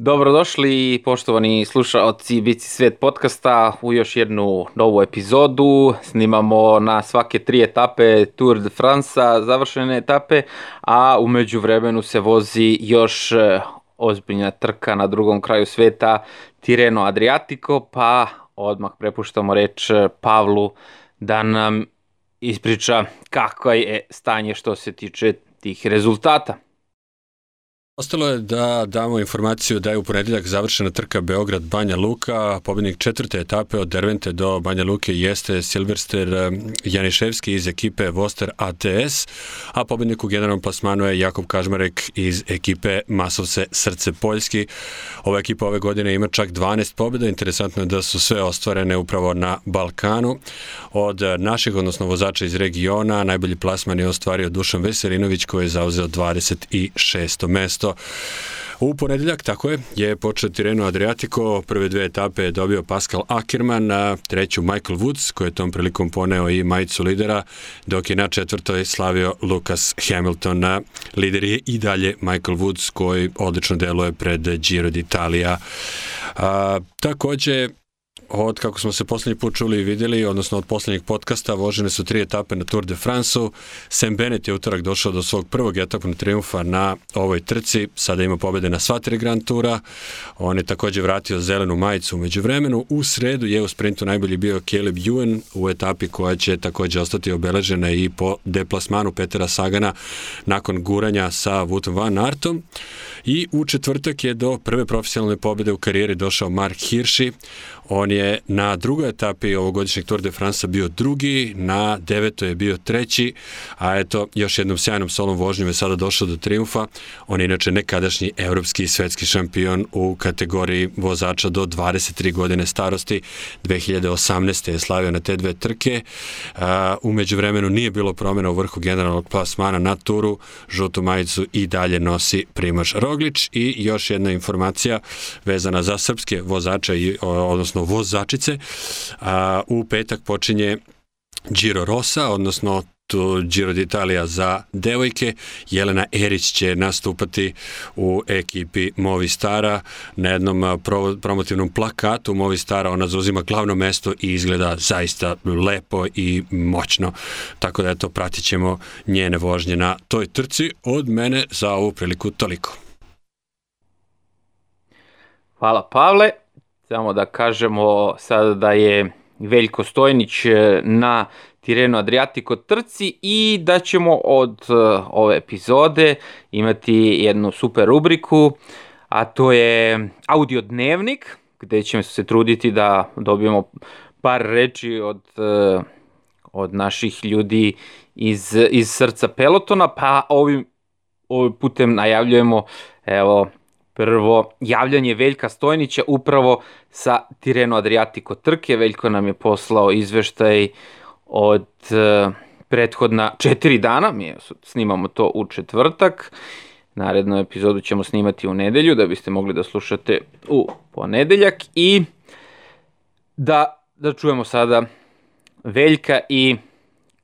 Dobrodošli poštovani slušaoci Bici svijet podcasta u još jednu novu epizodu. Snimamo na svake tri etape Tour de France, završene etape, a umeđu vremenu se vozi još e, ozbiljna trka na drugom kraju sveta Tireno Adriatico, pa odmah prepuštamo reč Pavlu da nam ispriča kako je stanje što se tiče tih rezultata. Ostalo je da damo informaciju da je u ponedeljak završena trka Beograd-Banja Luka. Pobednik četvrte etape od Dervente do Banja Luke jeste Silverster eh, Janiševski iz ekipe Voster ATS, a pobednik u generalnom plasmanu je Jakub Kažmarek iz ekipe Masovce Srce Poljski. Ova ekipa ove godine ima čak 12 pobjeda. Interesantno je da su sve ostvarene upravo na Balkanu. Od naših, odnosno vozača iz regiona, najbolji plasman je ostvario Dušan Veselinović koji je zauzeo 26. mesto mesto. U ponedeljak, tako je, je počeo Tireno Adriatico, prve dve etape je dobio Pascal Ackerman, a treću Michael Woods, koji je tom prilikom poneo i majicu lidera, dok je na četvrtoj slavio Lucas Hamilton. Lider je i dalje Michael Woods, koji odlično deluje pred Giro d'Italia. Takođe, od kako smo se poslednji put čuli i videli, odnosno od poslednjeg podcasta, vožene su tri etape na Tour de France-u. Sam Bennett je utorak došao do svog prvog etapnog triumfa na ovoj trci. Sada ima pobede na sva tri Grand Tura. On je takođe vratio zelenu majicu umeđu vremenu. U sredu je u sprintu najbolji bio Caleb Ewan u etapi koja će takođe ostati obeležena i po deplasmanu Petera Sagana nakon guranja sa Woutom Van Artom. I u četvrtak je do prve profesionalne pobede u karijeri došao Mark Hirschi. On je na drugoj etapi ovogodišnjeg Tour de France bio drugi, na devetoj je bio treći, a eto, još jednom sjajnom solom vožnjom je sada došao do triumfa. On je inače nekadašnji evropski i svetski šampion u kategoriji vozača do 23 godine starosti. 2018. je slavio na te dve trke. Umeđu vremenu nije bilo promjena u vrhu generalnog plasmana na turu. Žutu majicu i dalje nosi Primož Roglič i još jedna informacija vezana za srpske vozače, odnosno odnosno vozačice. A, u petak počinje Giro Rosa, odnosno tu Giro d'Italia za devojke. Jelena Erić će nastupati u ekipi Movistara na jednom promotivnom plakatu Movistara. Ona zauzima glavno mesto i izgleda zaista lepo i moćno. Tako da eto, pratit ćemo njene vožnje na toj trci. Od mene za ovu priliku toliko. Hvala Pavle. Samo da kažemo sada da je Veljko Stojnić e, na Tireno Adriatico trci i da ćemo od e, ove epizode imati jednu super rubriku, a to je audio dnevnik, gde ćemo se truditi da dobijemo par reči od, e, od naših ljudi iz, iz srca pelotona, pa ovim, ovim putem najavljujemo evo Prvo, javljanje Veljka Stojnića upravo sa Tireno Adriatico trke. Veljko nam je poslao izveštaj od uh, prethodna četiri dana, mi snimamo to u četvrtak. Narednu epizodu ćemo snimati u nedelju, da biste mogli da slušate u ponedeljak. I da, da čujemo sada Veljka i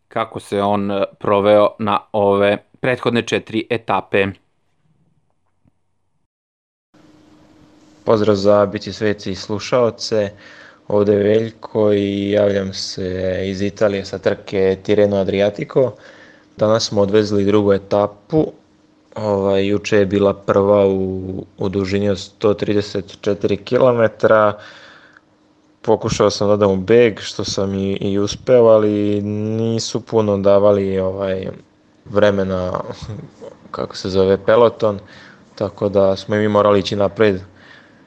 kako se on e, proveo na ove prethodne četiri etape. Pozdrav za biti sveci i slušaoce. Ovde je Veljko i javljam se iz Italije sa trke Tireno Adriatico. Danas smo odvezli drugu etapu. Ovaj, juče je bila prva u, u dužini od 134 km. Pokušao sam da dam u beg, što sam i, i uspeo, ali nisu puno davali ovaj vremena, kako se zove, peloton, tako da smo i mi morali ići napred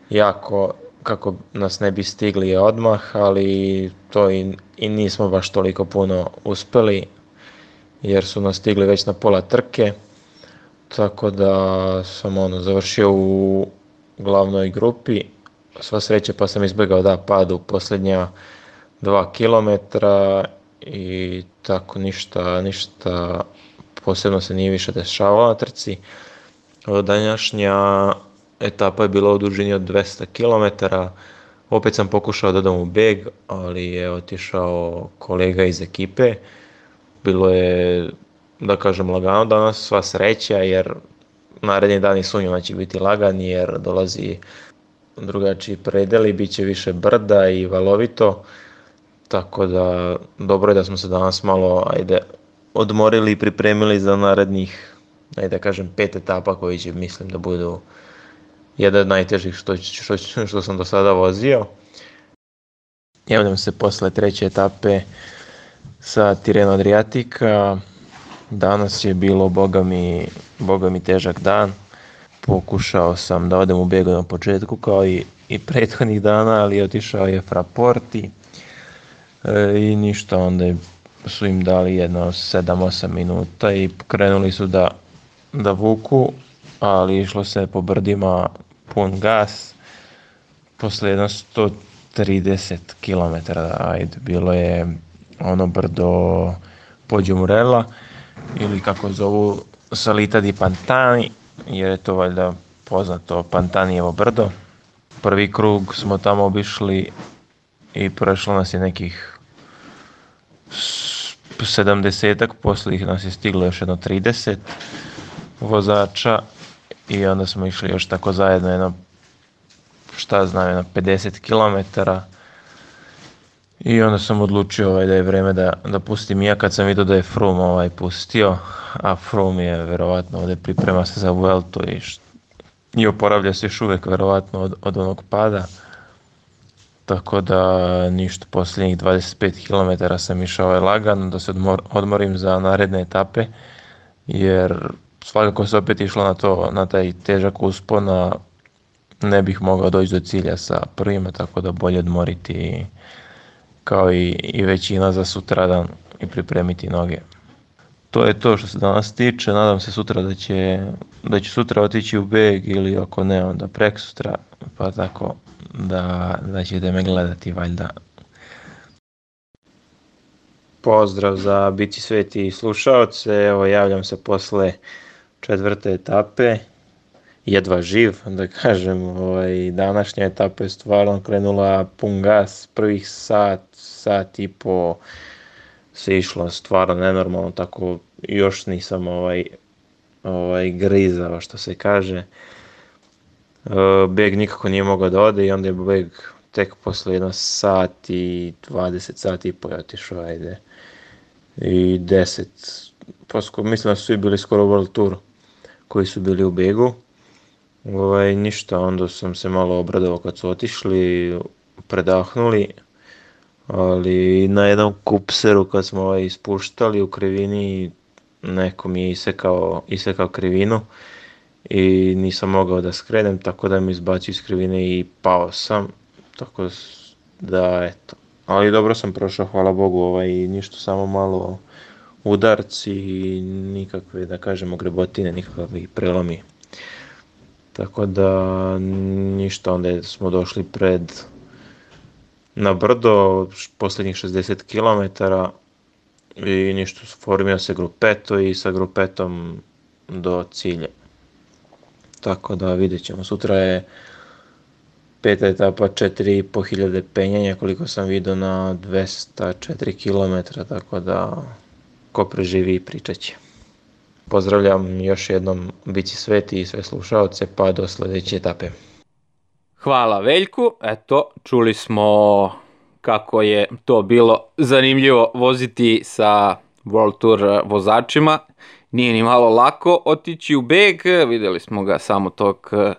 jako kako nas ne bi stigli odmah, ali to i, i nismo baš toliko puno uspeli jer su nas stigli već na pola trke. Tako da sam ono završio u glavnoj grupi. Sva sreća pa sam izbegao da pad u posljednja dva kilometra i tako ništa, ništa posebno se nije više dešavalo na trci. Danjašnja etapa je bila u dužini od 200 km. Opet sam pokušao da dam u beg, ali je otišao kolega iz ekipe. Bilo je, da kažem, lagano danas, sva sreća, jer naredni dani sunjama će biti lagani jer dolazi drugačiji predeli, bit će više brda i valovito, tako da dobro je da smo se danas malo ajde, odmorili i pripremili za narednih, ajde da kažem, pet etapa koji će mislim da budu jedan od najtežih što, što, što sam do sada vozio. Javljam se posle treće etape sa Tireno Adriatika. Danas je bilo, boga mi, boga mi težak dan. Pokušao sam da odem u begu na početku kao i, i prethodnih dana, ali otišao je Fraporti e, i ništa, onda su im dali jedno 7-8 minuta i krenuli su da, da vuku, ali išlo se po brdima pun gas. Posle jedno 130 km, ajde, bilo je ono brdo Pođumurela ili kako zovu Salita di Pantani, jer je to valjda poznato Pantanijevo brdo. Prvi krug smo tamo obišli i prešlo nas je nekih 70-ak, posle ih nas je stiglo još jedno 30 vozača i onda smo išli još tako zajedno jedno šta znam, jedno 50 km i onda sam odlučio ovaj, da je vreme da, da pustim ja kad sam vidio da je Froome ovaj pustio, a Froome je verovatno ovde priprema se za Vueltu i, i oporavlja se još uvek verovatno od, od onog pada. Tako da ništa, posljednjih 25 km sam išao ovaj lagano da se odmor, odmorim za naredne etape, jer svakako se opet išlo na to, na taj težak uspon, a ne bih mogao doći do cilja sa prvima, tako da bolje odmoriti kao i, i većina za sutradan i pripremiti noge. To je to što se danas tiče, nadam se sutra da će, da će sutra otići u beg ili ako ne onda prek sutra, pa tako da, da ćete me gledati valjda. Pozdrav za biti sveti slušaoce, evo javljam se posle četvrte etape, jedva živ, da kažem, ovaj, današnja etapa je stvarno krenula pun gas, prvih sat, sat i po se išlo stvarno nenormalno, tako još nisam ovaj, ovaj grizao što se kaže. E, beg nikako nije mogao da ode i onda je beg tek posle jedno sat i 20 sati i po je otišao, ajde. I 10, posko, mislim da su svi bili skoro World Tour koji su bili u begu. Ovaj, ništa, onda sam se malo obradovao kad su otišli, predahnuli, ali na jednom kupseru kad smo ovaj ispuštali u krivini neko mi je isekao, isekao krivinu i nisam mogao da skrenem tako da mi izbacio iz krivine i pao sam tako da eto ali dobro sam prošao hvala Bogu ovaj, ništa samo malo udarci i nikakve da kažemo grebotine nikakvi prelomi tako da ništa onda smo došli pred na brdo poslednjih 60 km i ništa, formio se grupeto i sa grupetom do cilja. Tako da vidjet ćemo. Sutra je peta etapa 4500 penjanja koliko sam vidio na 204 km, tako da ko preživi i pričat će. Pozdravljam još jednom Bici Sveti i sve slušaoce pa do sledeće etape. Hvala Veljku, eto, čuli smo kako je to bilo zanimljivo voziti sa World Tour vozačima. Nije ni malo lako otići u beg, videli smo ga samo tog eh,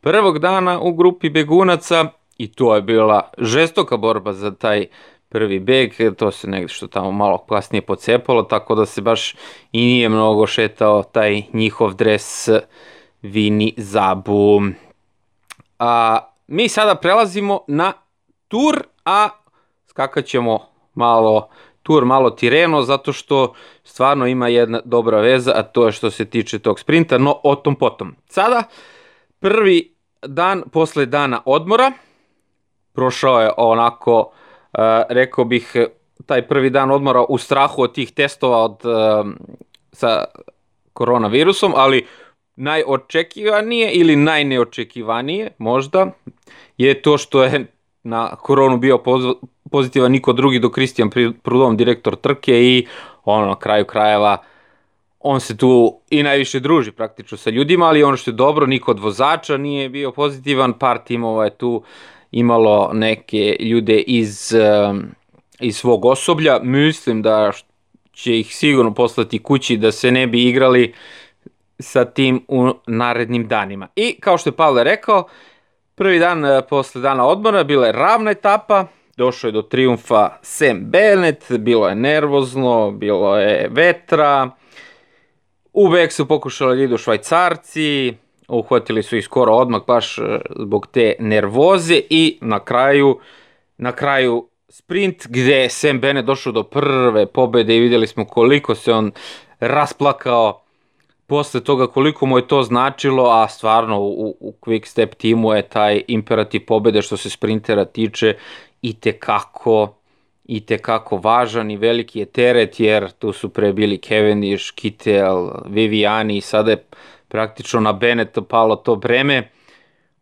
prvog dana u grupi begunaca i to je bila žestoka borba za taj prvi beg, to se negde što tamo malo kasnije pocepalo, tako da se baš i nije mnogo šetao taj njihov dres Vini Zabu. A, mi sada prelazimo na tur, a skakat ćemo malo tur, malo Tireno, zato što stvarno ima jedna dobra veza, a to je što se tiče tog sprinta, no o tom potom. Sada, prvi dan posle dana odmora, prošao je onako, rekao bih, taj prvi dan odmora u strahu od tih testova od, uh, sa koronavirusom, ali najočekivanije ili najneočekivanije možda je to što je na koronu bio pozitivan niko drugi do Kristijan Prudom, direktor trke i ono na kraju krajeva on se tu i najviše druži praktično sa ljudima, ali ono što je dobro, niko od vozača nije bio pozitivan, par timova je tu imalo neke ljude iz, iz svog osoblja, mislim da će ih sigurno poslati kući da se ne bi igrali sa tim u narednim danima. I kao što je Pavle rekao, prvi dan e, posle dana odmora bila je ravna etapa, došao je do triumfa Sam Bennett, bilo je nervozno, bilo je vetra, uvek su pokušali da idu švajcarci, uhvatili su ih skoro odmah baš e, zbog te nervoze i na kraju na kraju sprint gde je Sam Bennett došao do prve pobede i videli smo koliko se on rasplakao posle toga koliko mu je to značilo, a stvarno u, u Quick Step timu je taj imperativ pobede što se sprintera tiče i te kako i te kako važan i veliki je teret jer tu su pre bili Cavendish, Kittel, Viviani i sada je praktično na Bennett palo to breme.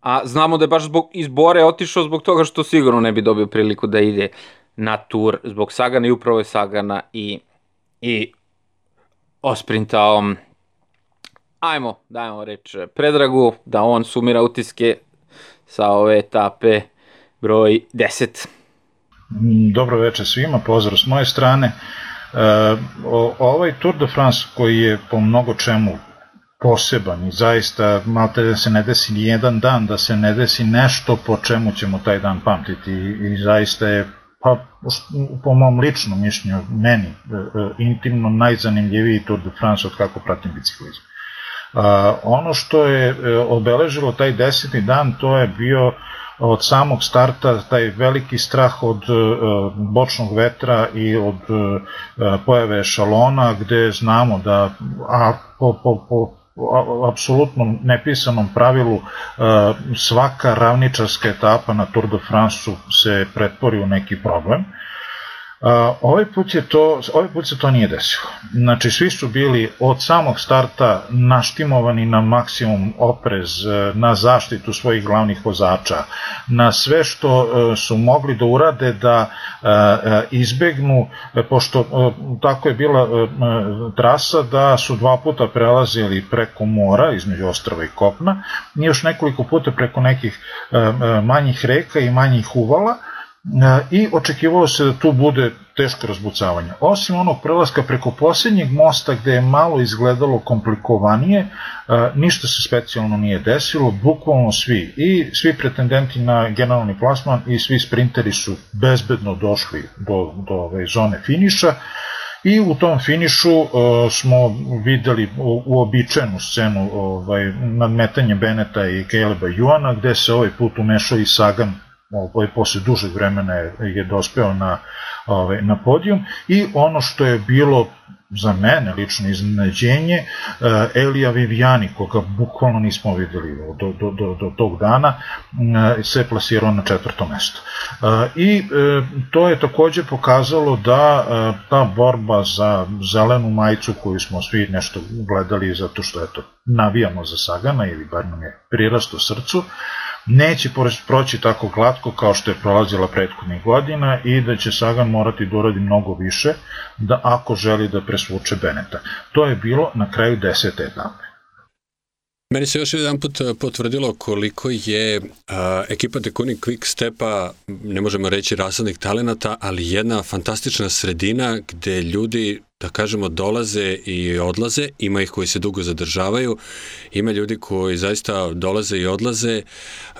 A znamo da je baš zbog izbore otišao zbog toga što sigurno ne bi dobio priliku da ide na tur zbog Sagana i upravo je Sagana i, i osprintao ajmo, dajmo reč Predragu, da on sumira utiske sa ove etape broj 10. Dobro večer svima, pozdrav s moje strane. E, ovaj Tour de France koji je po mnogo čemu poseban i zaista malte da se ne desi ni jedan dan, da se ne desi nešto po čemu ćemo taj dan pamtiti i, i zaista je pa po mom ličnom mišljenju meni e, e, intimno najzanimljiviji Tour de France od kako pratim biciklizam. A, ono što je e, obeležilo taj deseti dan, to je bio od samog starta taj veliki strah od uh, bočnog vetra i od uh, pojave šalona gde znamo da a po, po, po apsolutnom nepisanom pravilu uh, svaka ravničarska etapa na Tour de France se pretvori u neki problem ovaj put, je to, ovaj put se to nije desilo. Znači, svi su bili od samog starta naštimovani na maksimum oprez, e, na zaštitu svojih glavnih vozača, na sve što e, su mogli da urade da e, izbegnu, pošto tako je bila trasa da su dva puta prelazili preko mora, između ostrava i kopna, i još nekoliko puta preko nekih manjih reka i manjih uvala, i očekivalo se da tu bude teško razbucavanje. Osim onog prelaska preko posljednjeg mosta gde je malo izgledalo komplikovanije, ništa se specijalno nije desilo, bukvalno svi, i svi pretendenti na generalni plasman i svi sprinteri su bezbedno došli do, do ove zone finiša, I u tom finišu uh, smo videli uobičajenu scenu ovaj, nadmetanje Beneta i Caleba Juana, gde se ovaj put umešao i Sagan ovaj, posle dužeg vremena je, je dospeo na, ovaj, na podijum i ono što je bilo za mene lično iznenađenje uh, Elija Viviani, koga bukvalno nismo videli do, do, do, do tog dana, uh, se plasirao na četvrto mesto. Uh, I to je takođe pokazalo da ta borba za zelenu majicu koju smo svi nešto gledali zato što eto, navijamo za Sagana ili bar nam je prirasto srcu, uh, neće proći tako glatko kao što je prolazila prethodnih godina i da će Sagan morati da uradi mnogo više da ako želi da presvuče Beneta. To je bilo na kraju desete etape. Meni se još jedan put eh, potvrdilo koliko je a, eh, ekipa Dekuni Quick Stepa, ne možemo reći rasadnih talenata, ali jedna fantastična sredina gde ljudi da kažemo, dolaze i odlaze, ima ih koji se dugo zadržavaju, ima ljudi koji zaista dolaze i odlaze,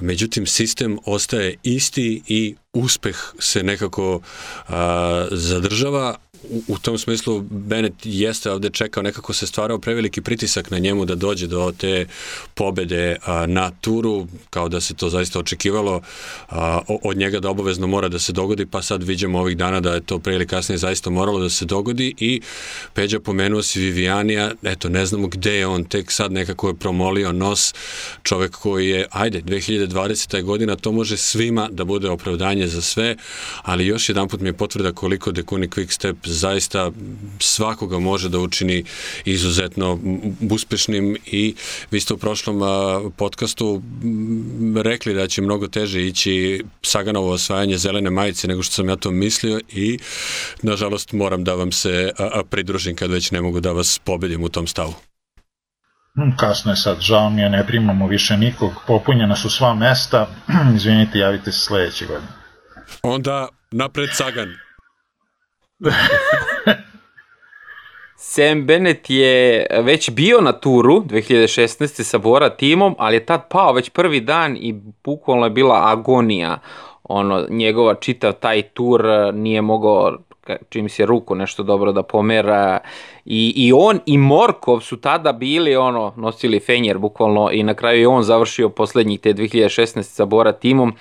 međutim sistem ostaje isti i uspeh se nekako a, zadržava, u, u tom smislu Bennett jeste ovde čekao, nekako se stvarao preveliki pritisak na njemu da dođe do te pobede a, na turu, kao da se to zaista očekivalo a, od njega da obavezno mora da se dogodi, pa sad vidimo ovih dana da je to pre ili kasnije zaista moralo da se dogodi i Peđa pomenuo si Vivijanija, eto ne znamo gde je on, tek sad nekako je promolio nos, čovek koji je, ajde, 2020. godina, to može svima da bude opravdanje za sve, ali još jedan put mi je potvrda koliko Dekuni Quick Step zaista svakoga može da učini izuzetno uspešnim i vi ste u prošlom podcastu rekli da će mnogo teže ići Saganovo osvajanje zelene majice nego što sam ja to mislio i nažalost moram da vam se pridružim kad već ne mogu da vas pobedim u tom stavu. Hm, kasno je sad, žao mi je, ne primamo više nikog, popunjena su sva mesta, izvinite, javite se sledeće godine. Onda napred Sagan. Sam Bennett je već bio na turu 2016. sa Bora timom, ali je tad pao već prvi dan i bukvalno je bila agonija. Ono, njegova čitav taj tur nije mogao čim se ruku nešto dobro da pomera. I, i on i Morkov su tada bili ono nosili fenjer bukvalno i na kraju je on završio poslednjih te 2016 sa Bora timom.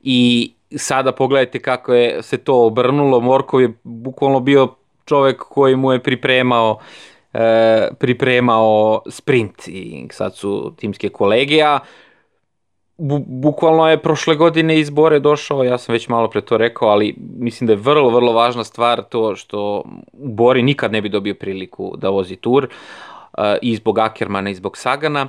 I sada pogledajte kako je se to obrnulo. Morkov je bukvalno bio čovek koji mu je pripremao e, pripremao sprint i sad su timske kolege, a bu, bukvalno je prošle godine iz Bore došao, ja sam već malo pre to rekao, ali mislim da je vrlo, vrlo važna stvar to što u Bori nikad ne bi dobio priliku da vozi tur, uh, i zbog Ackermana i zbog Sagana,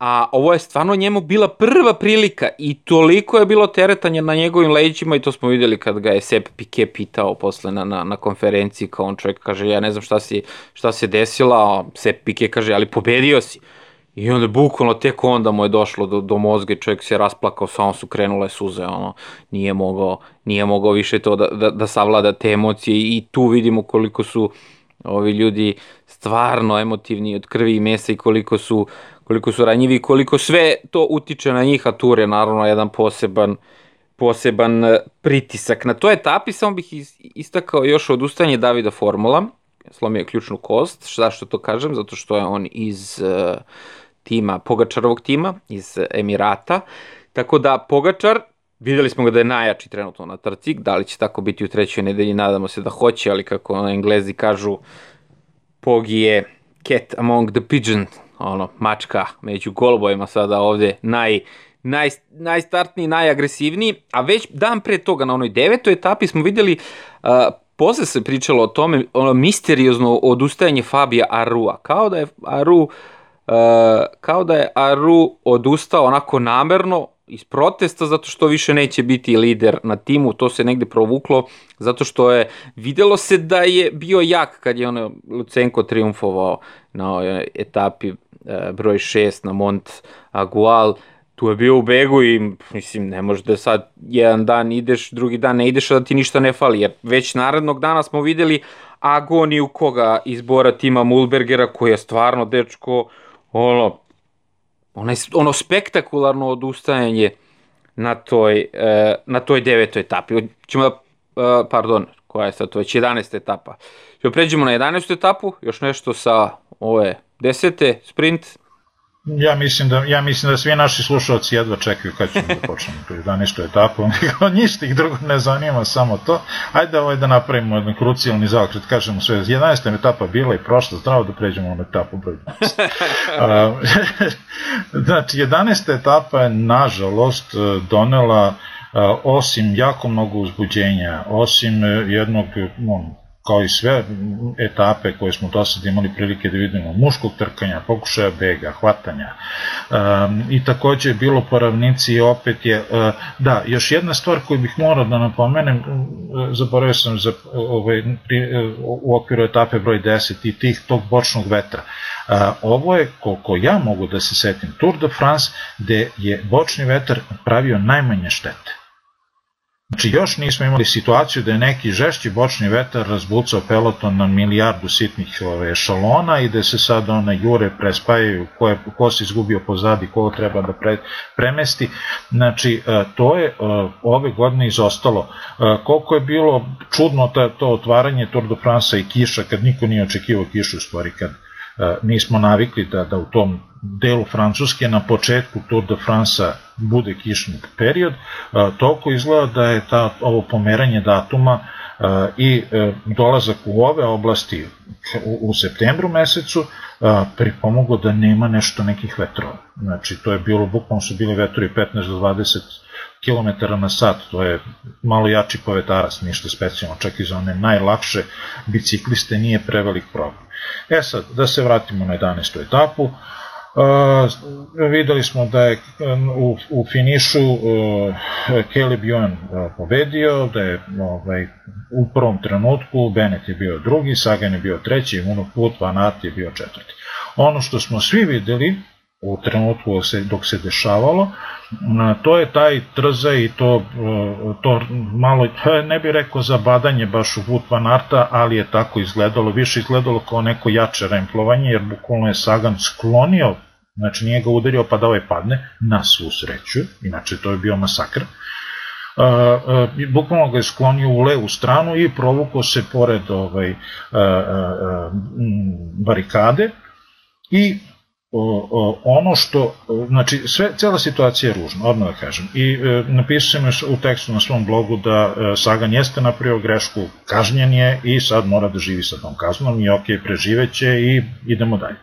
a ovo je stvarno njemu bila prva prilika i toliko je bilo teretanja na njegovim leđima i to smo videli kad ga je Sepp Piquet pitao posle na, na, na konferenciji kao on čovjek kaže ja ne znam šta, si, šta se desila, a Sepp Piquet kaže ali pobedio si. I onda bukvalno tek onda mu je došlo do, do mozga i čovjek se rasplakao, samo su krenule suze, ono, nije mogao, nije mogao više to da, da, da savlada te emocije i tu vidimo koliko su ovi ljudi stvarno emotivni od krvi i mesa i koliko su, koliko su ranjivi koliko sve to utiče na njih, a Tur je naravno jedan poseban, poseban e, pritisak. Na toj etapi samo bih istakao još odustajanje Davida Formula, slomio ključnu kost, zašto to kažem? Zato što je on iz uh, tima, Pogačarovog tima iz Emirata. Tako da Pogačar, videli smo ga da je najjači trenutno na trci, da li će tako biti u trećoj nedelji, nadamo se da hoće, ali kako na englezi kažu, Pogi je cat among the pigeon, ono, mačka među golubojima sada ovde naj, naj, najstartniji, najagresivniji, a već dan pre toga na onoj devetoj etapi smo videli uh, posle se pričalo o tome, ono misteriozno odustajanje Fabija Arua, kao da je Aru kao da je Aru odustao onako namerno iz protesta zato što više neće biti lider na timu, to se negde provuklo zato što je videlo se da je bio jak kad je ono Lucenko triumfovao na etapi e, broj 6 na Mont Agual. Tu je bio u begu i mislim ne može da sad jedan dan ideš, drugi dan ne ideš a da ti ništa ne fali jer već narednog dana smo videli agoniju koga izbora tima Mulbergera koji je stvarno dečko ono, onaj, ono spektakularno odustajanje na toj, e, na toj devetoj etapi. Ćemo da, e, pardon, koja je sad to već 11. etapa. Ćemo pređemo na 11. etapu, još nešto sa ove desete, sprint, Ja mislim da ja mislim da svi naši slušalci jedva čekaju kad ćemo da počnemo tu 11. etapu. Ništa ih drugo ne zanima, samo to. Ajde ovaj da napravimo jedan krucijalni zaokret, kažemo sve. 11. etapa bila i prošla, zdravo da pređemo na etapu broj 12. znači, 11. etapa je nažalost donela osim jako mnogo uzbuđenja, osim jednog on, kao i sve etape koje smo do sada imali prilike da vidimo, muškog trkanja, pokušaja bega, hvatanja um, i takođe je bilo po ravnici i opet je, uh, da, još jedna stvar koju bih morao da napomenem, uh, zaboravio sam za, ovaj, pri, uh, u okviru etape broj 10 i tih tog bočnog vetra. Uh, ovo je, koliko ja mogu da se setim, Tour de France, gde je bočni vetar pravio najmanje štete Znači, još nismo imali situaciju da je neki žešći bočni vetar razbucao peloton na milijardu sitnih ove, šalona i da se sad one jure prespajaju ko, je, ko se izgubio pozadi, ko treba da pre, premesti. Znači, e, to je e, ove godine izostalo. E, koliko je bilo čudno to, otvaranje Tour de France i kiša, kad niko nije očekivao kišu, u stvari kad nismo navikli da, da u tom delu Francuske na početku Tour de France bude kišni period, toliko izgleda da je ta, ovo pomeranje datuma i e, dolazak u ove oblasti u, u septembru mesecu pripomogo da nema nešto nekih vetrova. Znači, to je bilo, bukvalno su bili vetrovi 15 do 20 km na sat, to je malo jači povetarac, ništa specijalno, čak i za one najlakše bicikliste nije prevelik problem. E sad, da se vratimo na 11. etapu, Uh, videli smo da je u, u finišu uh, Caleb Ewan uh, pobedio, da je ovaj, u prvom trenutku Bennett je bio drugi, Sagan je bio treći, Van Aert je bio četvrti. Ono što smo svi videli u trenutku dok se dešavalo, to je taj trza i to, to malo, ne bih rekao zabadanje baš u Wout van Arta, ali je tako izgledalo, više izgledalo kao neko jače remplovanje, jer bukvalno je Sagan sklonio, znači nije ga udario pa da ovaj padne, na svu sreću, inače to je bio masakr, Uh, uh, bukvalno ga je sklonio u levu stranu i provukao se pored ovaj, uh, barikade i o, o, ono što, znači sve, cela situacija je ružna, odmah da kažem. I e, napisao sam u tekstu na svom blogu da e, Sagan jeste napravio grešku, kažnjen je i sad mora da živi sa tom kaznom i ok, preživeće i idemo dalje.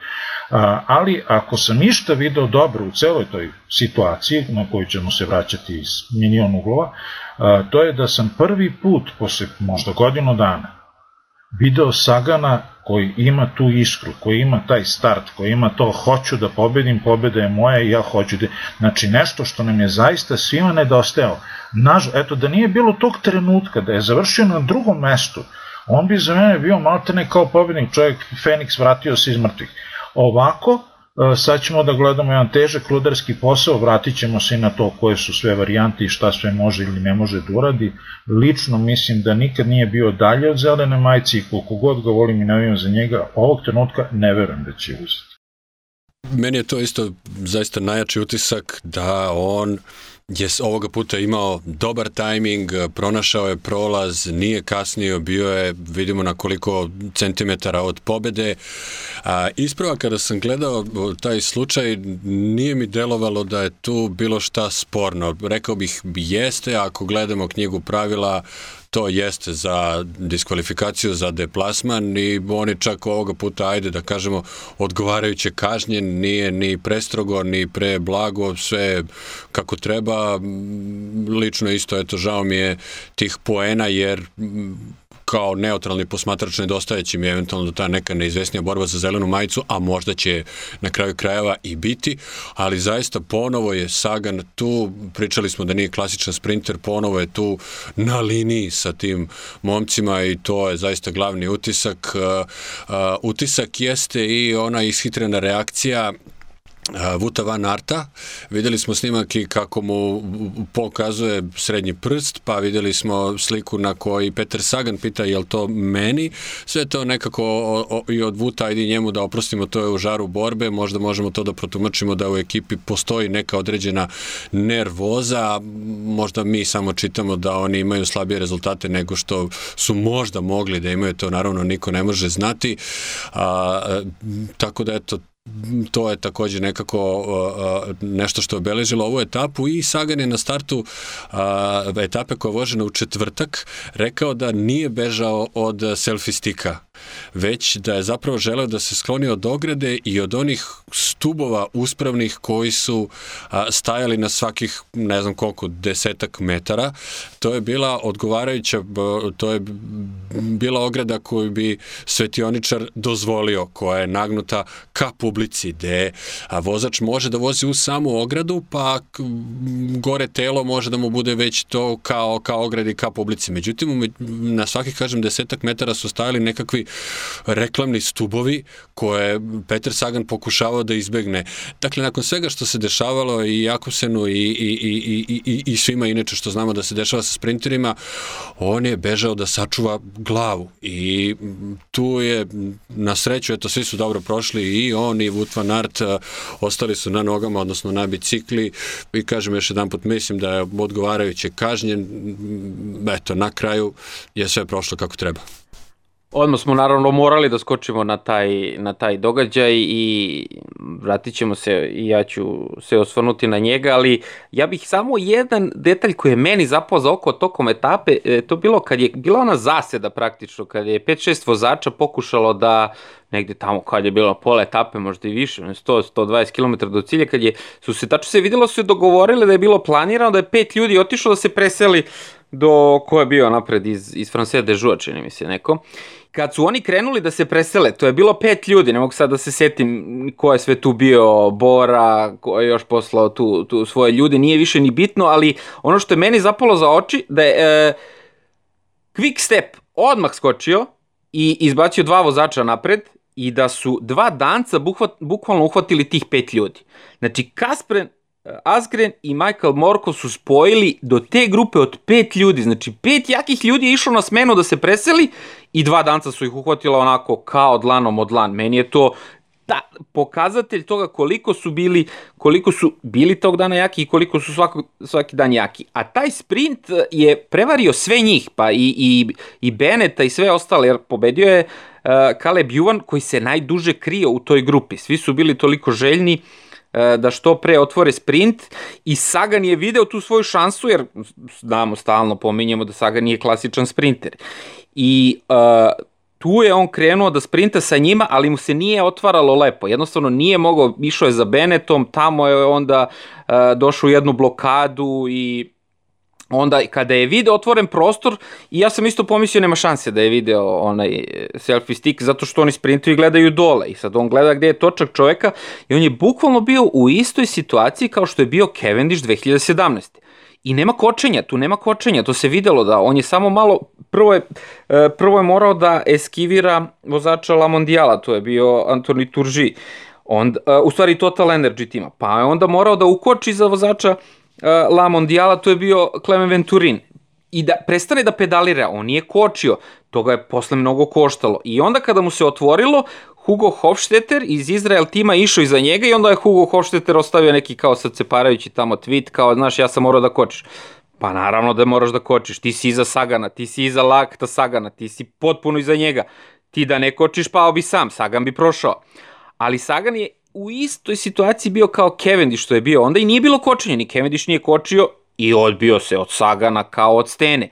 A, ali ako sam ništa video dobro u celoj toj situaciji, na koju ćemo se vraćati iz milion uglova, a, to je da sam prvi put, posle možda godinu dana, video Sagana koji ima tu iskru, koji ima taj start, koji ima to hoću da pobedim, pobeda je moja i ja hoću da... Znači nešto što nam je zaista svima nedostajalo. Naž, eto, da nije bilo tog trenutka, da je završio na drugom mestu, on bi za mene bio maltene kao pobednik, čovjek Feniks vratio se iz mrtvih. Ovako, sad ćemo da gledamo jedan težak rudarski posao, vratit ćemo se i na to koje su sve varijante i šta sve može ili ne može da uradi. Lično mislim da nikad nije bio dalje od zelene majice i koliko god ga volim i navijam za njega, ovog trenutka ne verujem da će uzeti. Meni je to isto zaista najjači utisak da on je ovoga puta imao dobar tajming, pronašao je prolaz, nije kasnio, bio je, vidimo na koliko centimetara od pobede. A, isprava kada sam gledao taj slučaj, nije mi delovalo da je tu bilo šta sporno. Rekao bih, jeste, ako gledamo knjigu pravila, to jeste za diskvalifikaciju za deplasman i oni čak ovoga puta, ajde da kažemo, odgovarajuće kažnjen, nije ni prestrogo, ni pre blago, sve kako treba. Lično isto, eto, žao mi je tih poena, jer kao neutralni posmatrač nedostajeći mi eventualno ta neka neizvesnija borba za zelenu majicu, a možda će na kraju krajeva i biti, ali zaista ponovo je Sagan tu, pričali smo da nije klasičan sprinter, ponovo je tu na liniji sa tim momcima i to je zaista glavni utisak. Uh, uh, utisak jeste i ona ishitrena reakcija Vuta Van Arta. Videli smo snimak i kako mu pokazuje srednji prst, pa videli smo sliku na koji Peter Sagan pita je li to meni. Sve to nekako o, o, i od Vuta ajde njemu da oprostimo, to je u žaru borbe, možda možemo to da protumačimo da u ekipi postoji neka određena nervoza, možda mi samo čitamo da oni imaju slabije rezultate nego što su možda mogli da imaju, to naravno niko ne može znati. A, tako da eto, to je takođe nekako uh, nešto što je obeležilo ovu etapu i Sagan je na startu uh, etape koja je vožena u četvrtak rekao da nije bežao od selfie stika već da je zapravo želeo da se skloni od ograde i od onih stubova uspravnih koji su a, stajali na svakih, ne znam koliko, desetak metara. To je bila odgovarajuća, to je bila ograda koju bi svetioničar dozvolio, koja je nagnuta ka publici, gde a, vozač može da vozi u samu ogradu, pa gore telo može da mu bude već to kao, kao ogradi ka publici. Međutim, na svakih, kažem, desetak metara su stajali nekakvi reklamni stubovi koje Peter Sagan pokušavao da izbegne. Dakle, nakon svega što se dešavalo i Jakobsenu i, i, i, i, i, i svima inače što znamo da se dešava sa sprinterima, on je bežao da sačuva glavu i tu je na sreću, eto, svi su dobro prošli i on i Wout van Aert ostali su na nogama, odnosno na bicikli i kažem još jedan put, mislim da je odgovarajuće kažnjen, eto, na kraju je sve prošlo kako treba. Odmah smo naravno morali da skočimo na taj, na taj događaj i vratit ćemo se i ja ću se osvrnuti na njega, ali ja bih samo jedan detalj koji je meni zapao za oko tokom etape, e, to bilo kad je bila ona zaseda praktično, kad je 5-6 vozača pokušalo da negde tamo kad je bilo pola etape, možda i više, 100-120 km do cilja, kad je, su se tačno se videlo su se dogovorile da je bilo planirano da je pet ljudi otišlo da se preseli do ko je bio napred iz, iz France de Joux, čini mi se neko. Kad su oni krenuli da se presele, to je bilo pet ljudi, ne mogu sad da se setim ko je sve tu bio, Bora, ko je još poslao tu, tu svoje ljude, nije više ni bitno, ali ono što je meni zapalo za oči, da je e, Quick Step odmah skočio i izbacio dva vozača napred i da su dva danca bukvalno uhvatili tih pet ljudi. Znači, Kaspren, Asgren i Michael Morko su spojili do te grupe od pet ljudi. Znači, pet jakih ljudi je išlo na smenu da se preseli i dva danca su ih uhvatila onako kao dlanom od dlan. Meni je to da, pokazatelj toga koliko su bili koliko su bili tog dana jaki i koliko su svako, svaki dan jaki. A taj sprint je prevario sve njih, pa i, i, i Beneta i sve ostale, jer pobedio je uh, Caleb Juvan koji se najduže krio u toj grupi. Svi su bili toliko željni uh, da što pre otvore sprint i Sagan je video tu svoju šansu, jer znamo, stalno pominjemo da Sagan nije klasičan sprinter. I uh, tu je on krenuo da sprinta sa njima, ali mu se nije otvaralo lepo. Jednostavno nije mogao, išao je za Benetom, tamo je onda uh, došao u jednu blokadu i onda kada je video otvoren prostor i ja sam isto pomislio nema šanse da je video onaj selfie stick zato što oni sprintuju i gledaju dole i sad on gleda gde je točak čoveka i on je bukvalno bio u istoj situaciji kao što je bio Cavendish 2017. I nema kočenja, tu nema kočenja, to se videlo da on je samo malo, prvo je, e, prvo je morao da eskivira vozača La Mondiala, to je bio Antoni Turži, on, e, u stvari Total Energy tima, pa je onda morao da ukoči za vozača e, La Mondiala, to je bio Clement Venturin, i da prestane da pedalira, on nije kočio, to ga je posle mnogo koštalo. I onda kada mu se otvorilo, Hugo Hofstetter iz Izrael tima išao iza njega i onda je Hugo Hofstetter ostavio neki kao ceparajući tamo tweet kao, znaš, ja sam morao da kočiš. Pa naravno da moraš da kočiš, ti si iza Sagana, ti si iza Lakta Sagana, ti si potpuno iza njega. Ti da ne kočiš, pao bi sam, Sagan bi prošao. Ali Sagan je u istoj situaciji bio kao Cavendish što je bio, onda i nije bilo kočenja, ni Cavendish nije kočio i odbio se od Sagana kao od stene.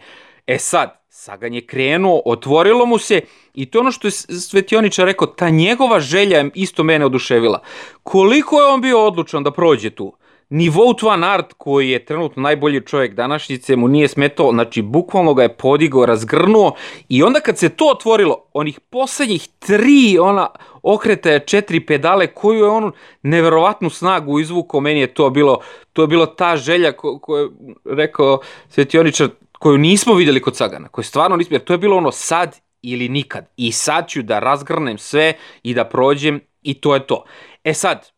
E sad, Sagan je krenuo, otvorilo mu se i to ono što je Svetioničar rekao, ta njegova želja je isto mene oduševila. Koliko je on bio odlučan da prođe tu? Ni Vout Van Aert, koji je trenutno najbolji čovjek današnjice, mu nije smetao, znači bukvalno ga je podigao, razgrnuo i onda kad se to otvorilo, onih poslednjih tri ona okretaja četiri pedale, koju je on neverovatnu snagu izvukao, meni je to bilo, to je bilo ta želja koju ko je rekao Svetioničar, koju nismo videli kod Sagana, koju stvarno nismo, jer to je bilo ono sad ili nikad. I sad ću da razgrnem sve i da prođem i to je to. E sad,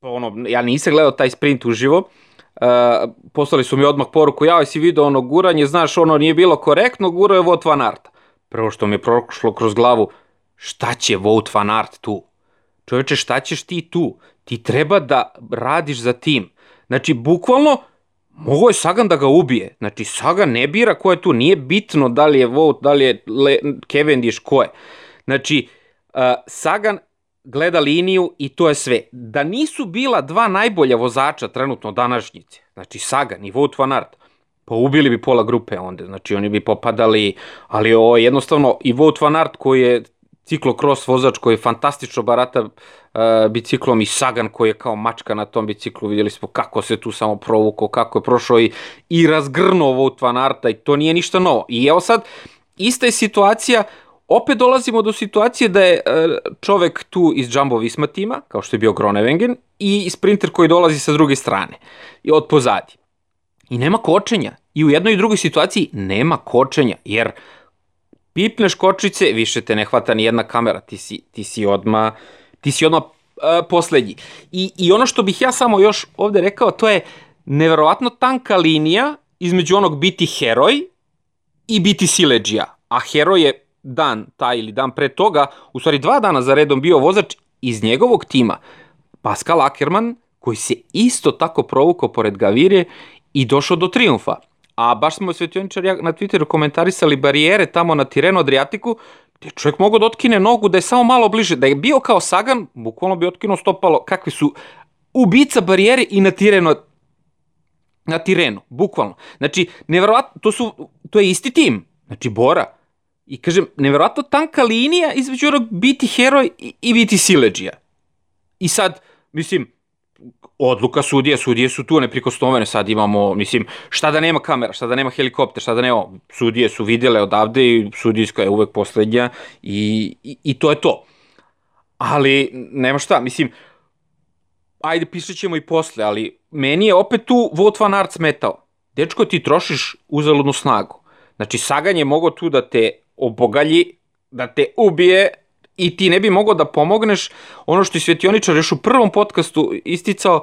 ono, ja nisam gledao taj sprint uživo, uh, poslali su mi odmah poruku, ja si video ono guranje, znaš, ono nije bilo korektno, gurao je Vought Van Aert. Prvo što mi je prošlo kroz glavu, šta će Vought Van Aert tu? Čovječe, šta ćeš ti tu? Ti treba da radiš za tim. Znači, bukvalno, Mogo je Sagan da ga ubije. Znači, Sagan ne bira ko je tu. Nije bitno da li je Vout, da li je Le, Cavendish, ko je. Znači, uh, Sagan gleda liniju i to je sve. Da nisu bila dva najbolja vozača trenutno današnjice, znači Sagan i Wout van Aert, pa ubili bi pola grupe onda, znači oni bi popadali, ali ovo jednostavno i Wout van Aert koji je ciklokros vozač koji je fantastično barata uh, biciklom i Sagan koji je kao mačka na tom biciklu, vidjeli smo kako se tu samo provukao, kako je prošao i, i razgrnuo Wout van Aerta i to nije ništa novo. I evo sad, ista je situacija, opet dolazimo do situacije da je uh, čovek tu iz Jumbo Visma tima, kao što je bio Gronewengen, i sprinter koji dolazi sa druge strane, i od pozadi. I nema kočenja. I u jednoj i drugoj situaciji nema kočenja, jer pipneš kočice, više te ne hvata ni jedna kamera, ti si, ti si odma, ti si odma uh, poslednji. I, I ono što bih ja samo još ovde rekao, to je neverovatno tanka linija između onog biti heroj i biti sileđija. A heroj je dan, taj ili dan pre toga, u stvari dva dana za redom bio vozač iz njegovog tima, Pascal Ackermann, koji se isto tako provukao pored Gavire i došao do triumfa a baš smo svetioničari na Twitteru komentarisali barijere tamo na Tireno Adriatiku, gde čovjek mogao da otkine nogu, da je samo malo bliže, da je bio kao Sagan, bukvalno bi otkinuo stopalo, kakvi su ubica barijere i na Tireno na Tirenu, bukvalno. Znači, neverovatno, to, su, to je isti tim, znači Bora. I kažem, neverovatno tanka linija između onog biti heroj i, i biti sileđija. I sad, mislim, odluka sudije, sudije su tu neprikosnovene, sad imamo, mislim, šta da nema kamera, šta da nema helikopter, šta da nema, sudije su vidjele odavde i sudijska je uvek poslednja i, i, i to je to. Ali, nema šta, mislim, ajde, pisat ćemo i posle, ali meni je opet tu Vought van Aert smetao. Dečko, ti trošiš uzaludnu snagu. Znači, Sagan je mogao tu da te obogalji, da te ubije, i ti ne bi mogao da pomogneš ono što je Svetioničar još u prvom podcastu isticao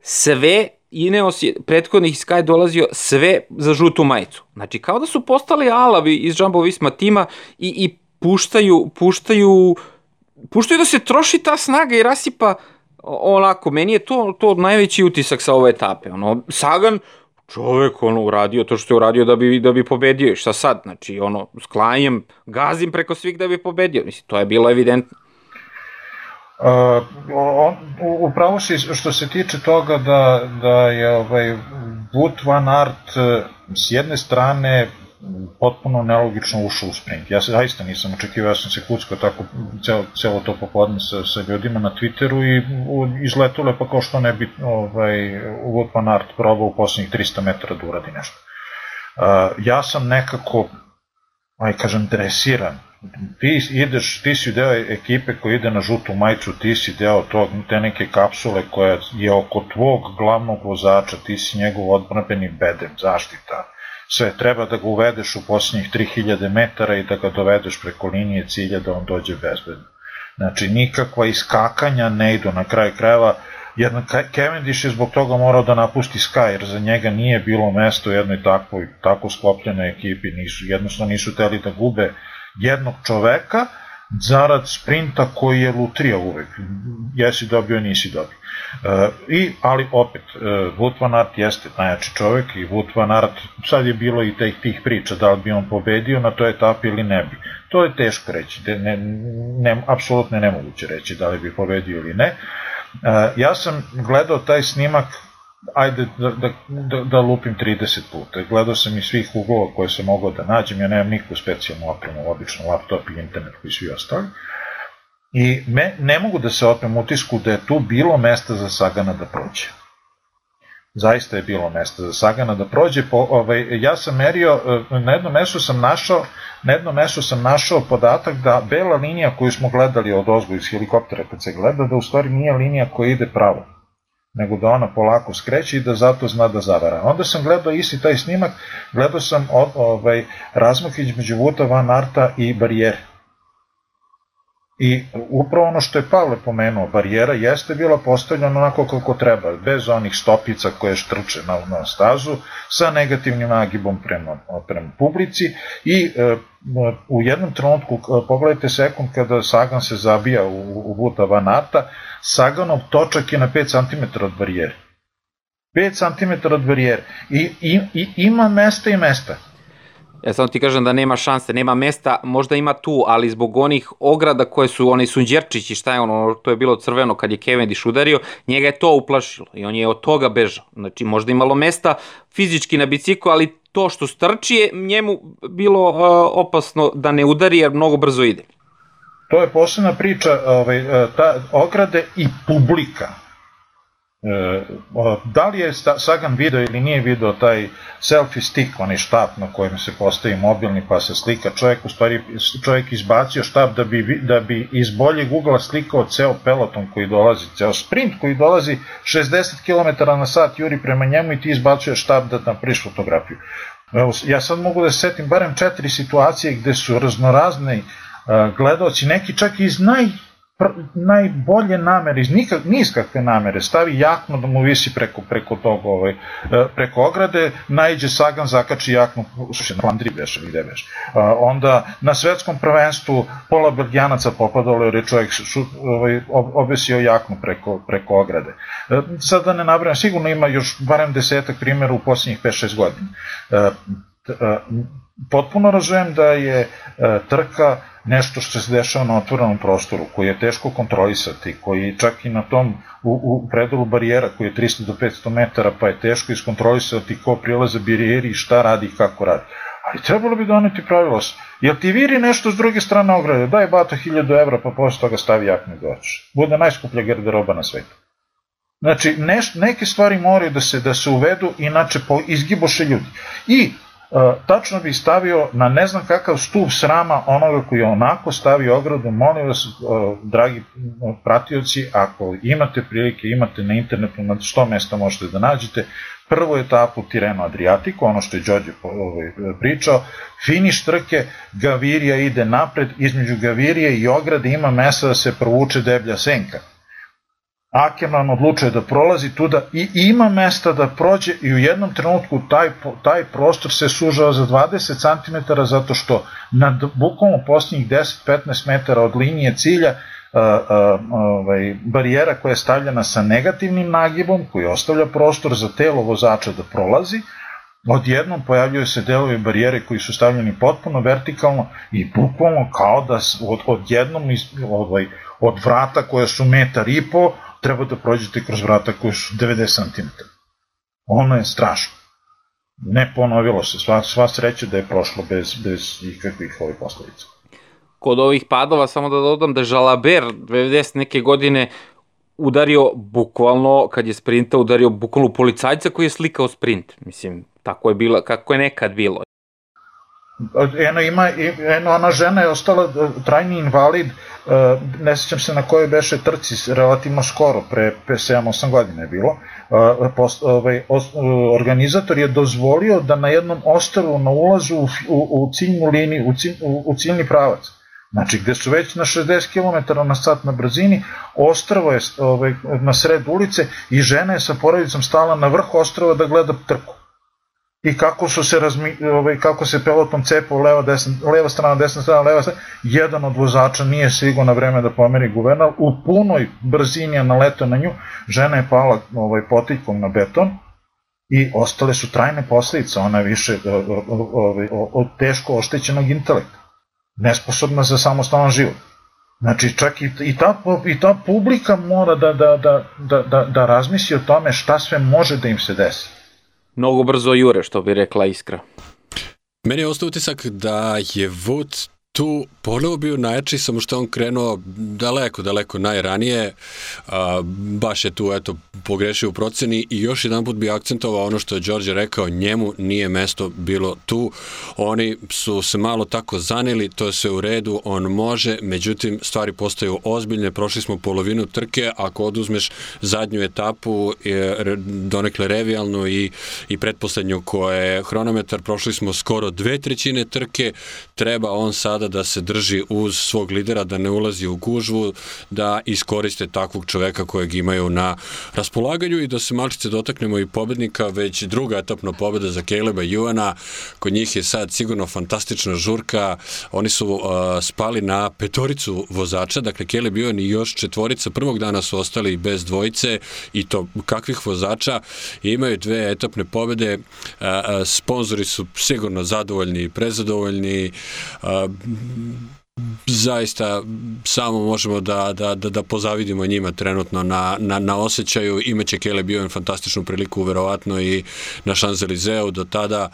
sve Ineos je prethodnih iz Sky dolazio sve za žutu majicu. Znači kao da su postali alavi iz Jumbo Visma tima i, i puštaju, puštaju, puštaju da se troši ta snaga i rasipa onako, meni je to, to najveći utisak sa ove etape. Ono, Sagan, čovek ono uradio to što je uradio da bi da bi pobedio. I šta sad? Znači ono sklanjem gazim preko svih da bi pobedio. Mislim to je bilo evidentno. Uh, on, upravo si što se tiče toga da, da je ovaj Wood Van Art s jedne strane potpuno nelogično ušao u sprint. Ja se zaista nisam očekivao, ja sam se kuckao tako celo, celo to popodne sa, sa ljudima na Twitteru i izletule pa kao što ne bi ovaj, Wout van Aert probao u poslednjih 300 metara da uradi nešto. Uh, ja sam nekako, aj kažem, dresiran. Ti ideš, ti si deo ekipe koji ide na žutu majicu, ti si deo tog, te neke kapsule koja je oko tvog glavnog vozača, ti si njegov odbranbeni bedem, zaštita sve, treba da ga uvedeš u posljednjih 3000 metara i da ga dovedeš preko linije cilja da on dođe bezbedno. Znači, nikakva iskakanja ne idu na kraj krajeva, jedan Cavendish je zbog toga morao da napusti Sky, jer za njega nije bilo mesto u jednoj takvoj, tako sklopljenoj ekipi, nisu, jednostavno nisu teli da gube jednog čoveka, zarad sprinta koji je lutrija uvek. Jesi dobio, nisi dobio. E, I, ali opet, e, Wout van Aert jeste najjači čovek i Wout van Aert, sad je bilo i tih, tih priča da li bi on pobedio na toj etapi ili ne bi. To je teško reći, ne, ne, ne, apsolutno nemoguće reći da li bi pobedio ili ne. E, ja sam gledao taj snimak ajde da, da, da, da lupim 30 puta. Gledao sam i svih uglova koje sam mogao da nađem, ja nemam nikakvu specijalnu opremu, obično laptop i internet koji svi ostali. I me, ne mogu da se otmem utisku da je tu bilo mesta za Sagana da prođe. Zaista je bilo mesta za Sagana da prođe. Po, ovaj, ja sam merio, e, na jednom mestu sam našao, na jednom mestu sam našao podatak da bela linija koju smo gledali od ozgo iz helikoptera kad se gleda, da u stvari nije linija koja ide pravo nego da ona polako skreće i da zato zna da zavara. Onda sam gledao isti taj snimak, gledao sam ovaj, razmak između Vuta Van Arta i barijere. I upravo ono što je Pavle pomenuo, barijera jeste bila postavljena onako kako treba, bez onih stopica koje štrče na, na stazu, sa negativnim nagibom prema, prema publici i e, u jednom trenutku, e, pogledajte sekund kada Sagan se zabija u, u Vuta Vanata, Saganov točak je na 5 cm od barijere. 5 cm od barijere. I, i, i ima mesta i mesta. Ja samo ti kažem da nema šanse, nema mesta, možda ima tu, ali zbog onih ograda koje su, oni sunđerčići, šta je ono, to je bilo crveno kad je Cavendish udario, njega je to uplašilo i on je od toga bežao. Znači, možda imalo mesta fizički na biciklu, ali to što strči je njemu bilo uh, opasno da ne udari jer mnogo brzo ide. To je posebna priča, ovaj, e, ta ograde i publika da li je Sagan video ili nije video taj selfie stick, onaj štap na kojem se postavi mobilni pa se slika čovjek, u stvari čovjek izbacio štap da bi, da bi iz boljeg ugla slikao ceo peloton koji dolazi, ceo sprint koji dolazi 60 km na sat juri prema njemu i ti izbacuje štap da napriš fotografiju. Evo, ja sad mogu da setim barem četiri situacije gde su raznorazni uh, gledoci, neki čak iz naj najbolje namere, iz nikak, niskakve namere, stavi jaknu da mu visi preko, preko tog, ovaj, e, preko ograde, najđe Sagan, zakači jaknu, slušaj, na Flandri beš, gde beš. Onda na svetskom prvenstvu pola Belgijanaca popadalo jer je čovjek šu, ovaj, obesio jaknu preko, preko ograde. E, sad da ne nabrajam, sigurno ima još barem desetak primjera u posljednjih 5-6 godina. E, potpuno razumem da je trka nešto što se dešava na otvorenom prostoru, koji je teško kontrolisati, koji čak i na tom u, u predelu barijera koji je 300 do 500 metara, pa je teško iskontrolisati ko prilaze barijeri i šta radi i kako radi. Ali trebalo bi doneti pravilo. Jel ti viri nešto s druge strane ograde? Daj bato 1000 evra pa posle toga stavi jakne doći. Bude najskuplja garderoba na svetu. Znači, neš, neke stvari moraju da se da se uvedu, inače po, izgiboše ljudi. I tačno bi stavio na ne znam kakav stup srama onoga koji je onako stavio ogradu, molim vas, uh, dragi pratioci, ako imate prilike, imate na internetu na 100 mesta možete da nađete, prvu etapu Tireno Adriatico, ono što je Đorđe ovaj, pričao, finiš trke, Gavirija ide napred, između Gavirije i ograde ima mesta da se provuče deblja senka Akerman odlučuje da prolazi tuda i ima mesta da prođe i u jednom trenutku taj, taj prostor se sužava za 20 cm zato što na bukvalno posljednjih 10-15 metara od linije cilja a, a, ovaj, barijera koja je stavljena sa negativnim nagibom koji ostavlja prostor za telo vozača da prolazi odjednom pojavljaju se delovi barijere koji su stavljeni potpuno vertikalno i bukvalno kao da od, odjednom iz, ovaj, od vrata koje su metar i po treba da prođete kroz vrata koje su 90 cm. Ono je strašno. Ne ponovilo se, sva, sva sreća da je prošlo bez, bez ikakvih ovih posledica. Kod ovih padova, samo da dodam da Žalaber 90 neke godine udario bukvalno, kad je sprinta, udario bukvalno policajca koji je slikao sprint. Mislim, tako je bilo, kako je nekad bilo. Eno, ima, eno, ona žena je ostala e, trajni invalid, e, ne sećam se na kojoj beše trci, relativno skoro, pre, pre 7-8 godina je bilo. E, post, ovaj, organizator je dozvolio da na jednom ostavu na ulazu u, u, u ciljnu liniju, u, cilj, u, u ciljni pravac, Znači, gde su već na 60 km na sat na brzini, ostravo je ovaj, na sred ulice i žena je sa porodicom stala na vrh ostrava da gleda trku i kako su se razmi, ovaj, kako se peloton cepao leva, desna, leva strana, desna strana, leva strana, jedan od vozača nije sigurno na vreme da pomeri guvernal, u punoj brzini je naletao na nju, žena je pala ovaj, potiljkom na beton i ostale su trajne posledice, ona je više ovaj, od teško oštećenog intelekta, nesposobna za samostalan život. Znači, čak i, i, ta, i ta publika mora da, da, da, da, da, da razmisli o tome šta sve može da im se desi Многу брзо јуре, што би рекла Искра. Мене остава утисак да е вод tu ponovo bio najjači, samo što on krenuo daleko, daleko najranije, a, baš je tu eto, pogrešio u proceni i još jedan put bi akcentovao ono što je Đorđe rekao, njemu nije mesto bilo tu, oni su se malo tako zanili, to je sve u redu, on može, međutim stvari postaju ozbiljne, prošli smo polovinu trke, ako oduzmeš zadnju etapu, je, donekle revijalnu i, i pretposlednju koja je hronometar, prošli smo skoro dve trećine trke, treba on sada da se drži uz svog lidera, da ne ulazi u gužvu, da iskoriste takvog čoveka kojeg imaju na raspolaganju i da se malčice dotaknemo i pobednika, već druga etapna pobeda za Caleba Juana, kod njih je sad sigurno fantastična žurka, oni su uh, spali na petoricu vozača, dakle Caleb Juan i još četvorica. Prvog dana su ostali bez dvojice i to kakvih vozača. Imaju dve etapne pobede, uh, uh, sponzori su sigurno zadovoljni i prezadovoljni, uh, zaista samo možemo da, da, da, da pozavidimo njima trenutno na, na, na osjećaju. Imaće Kele bio fantastičnu priliku verovatno i na Šanzelizeu do tada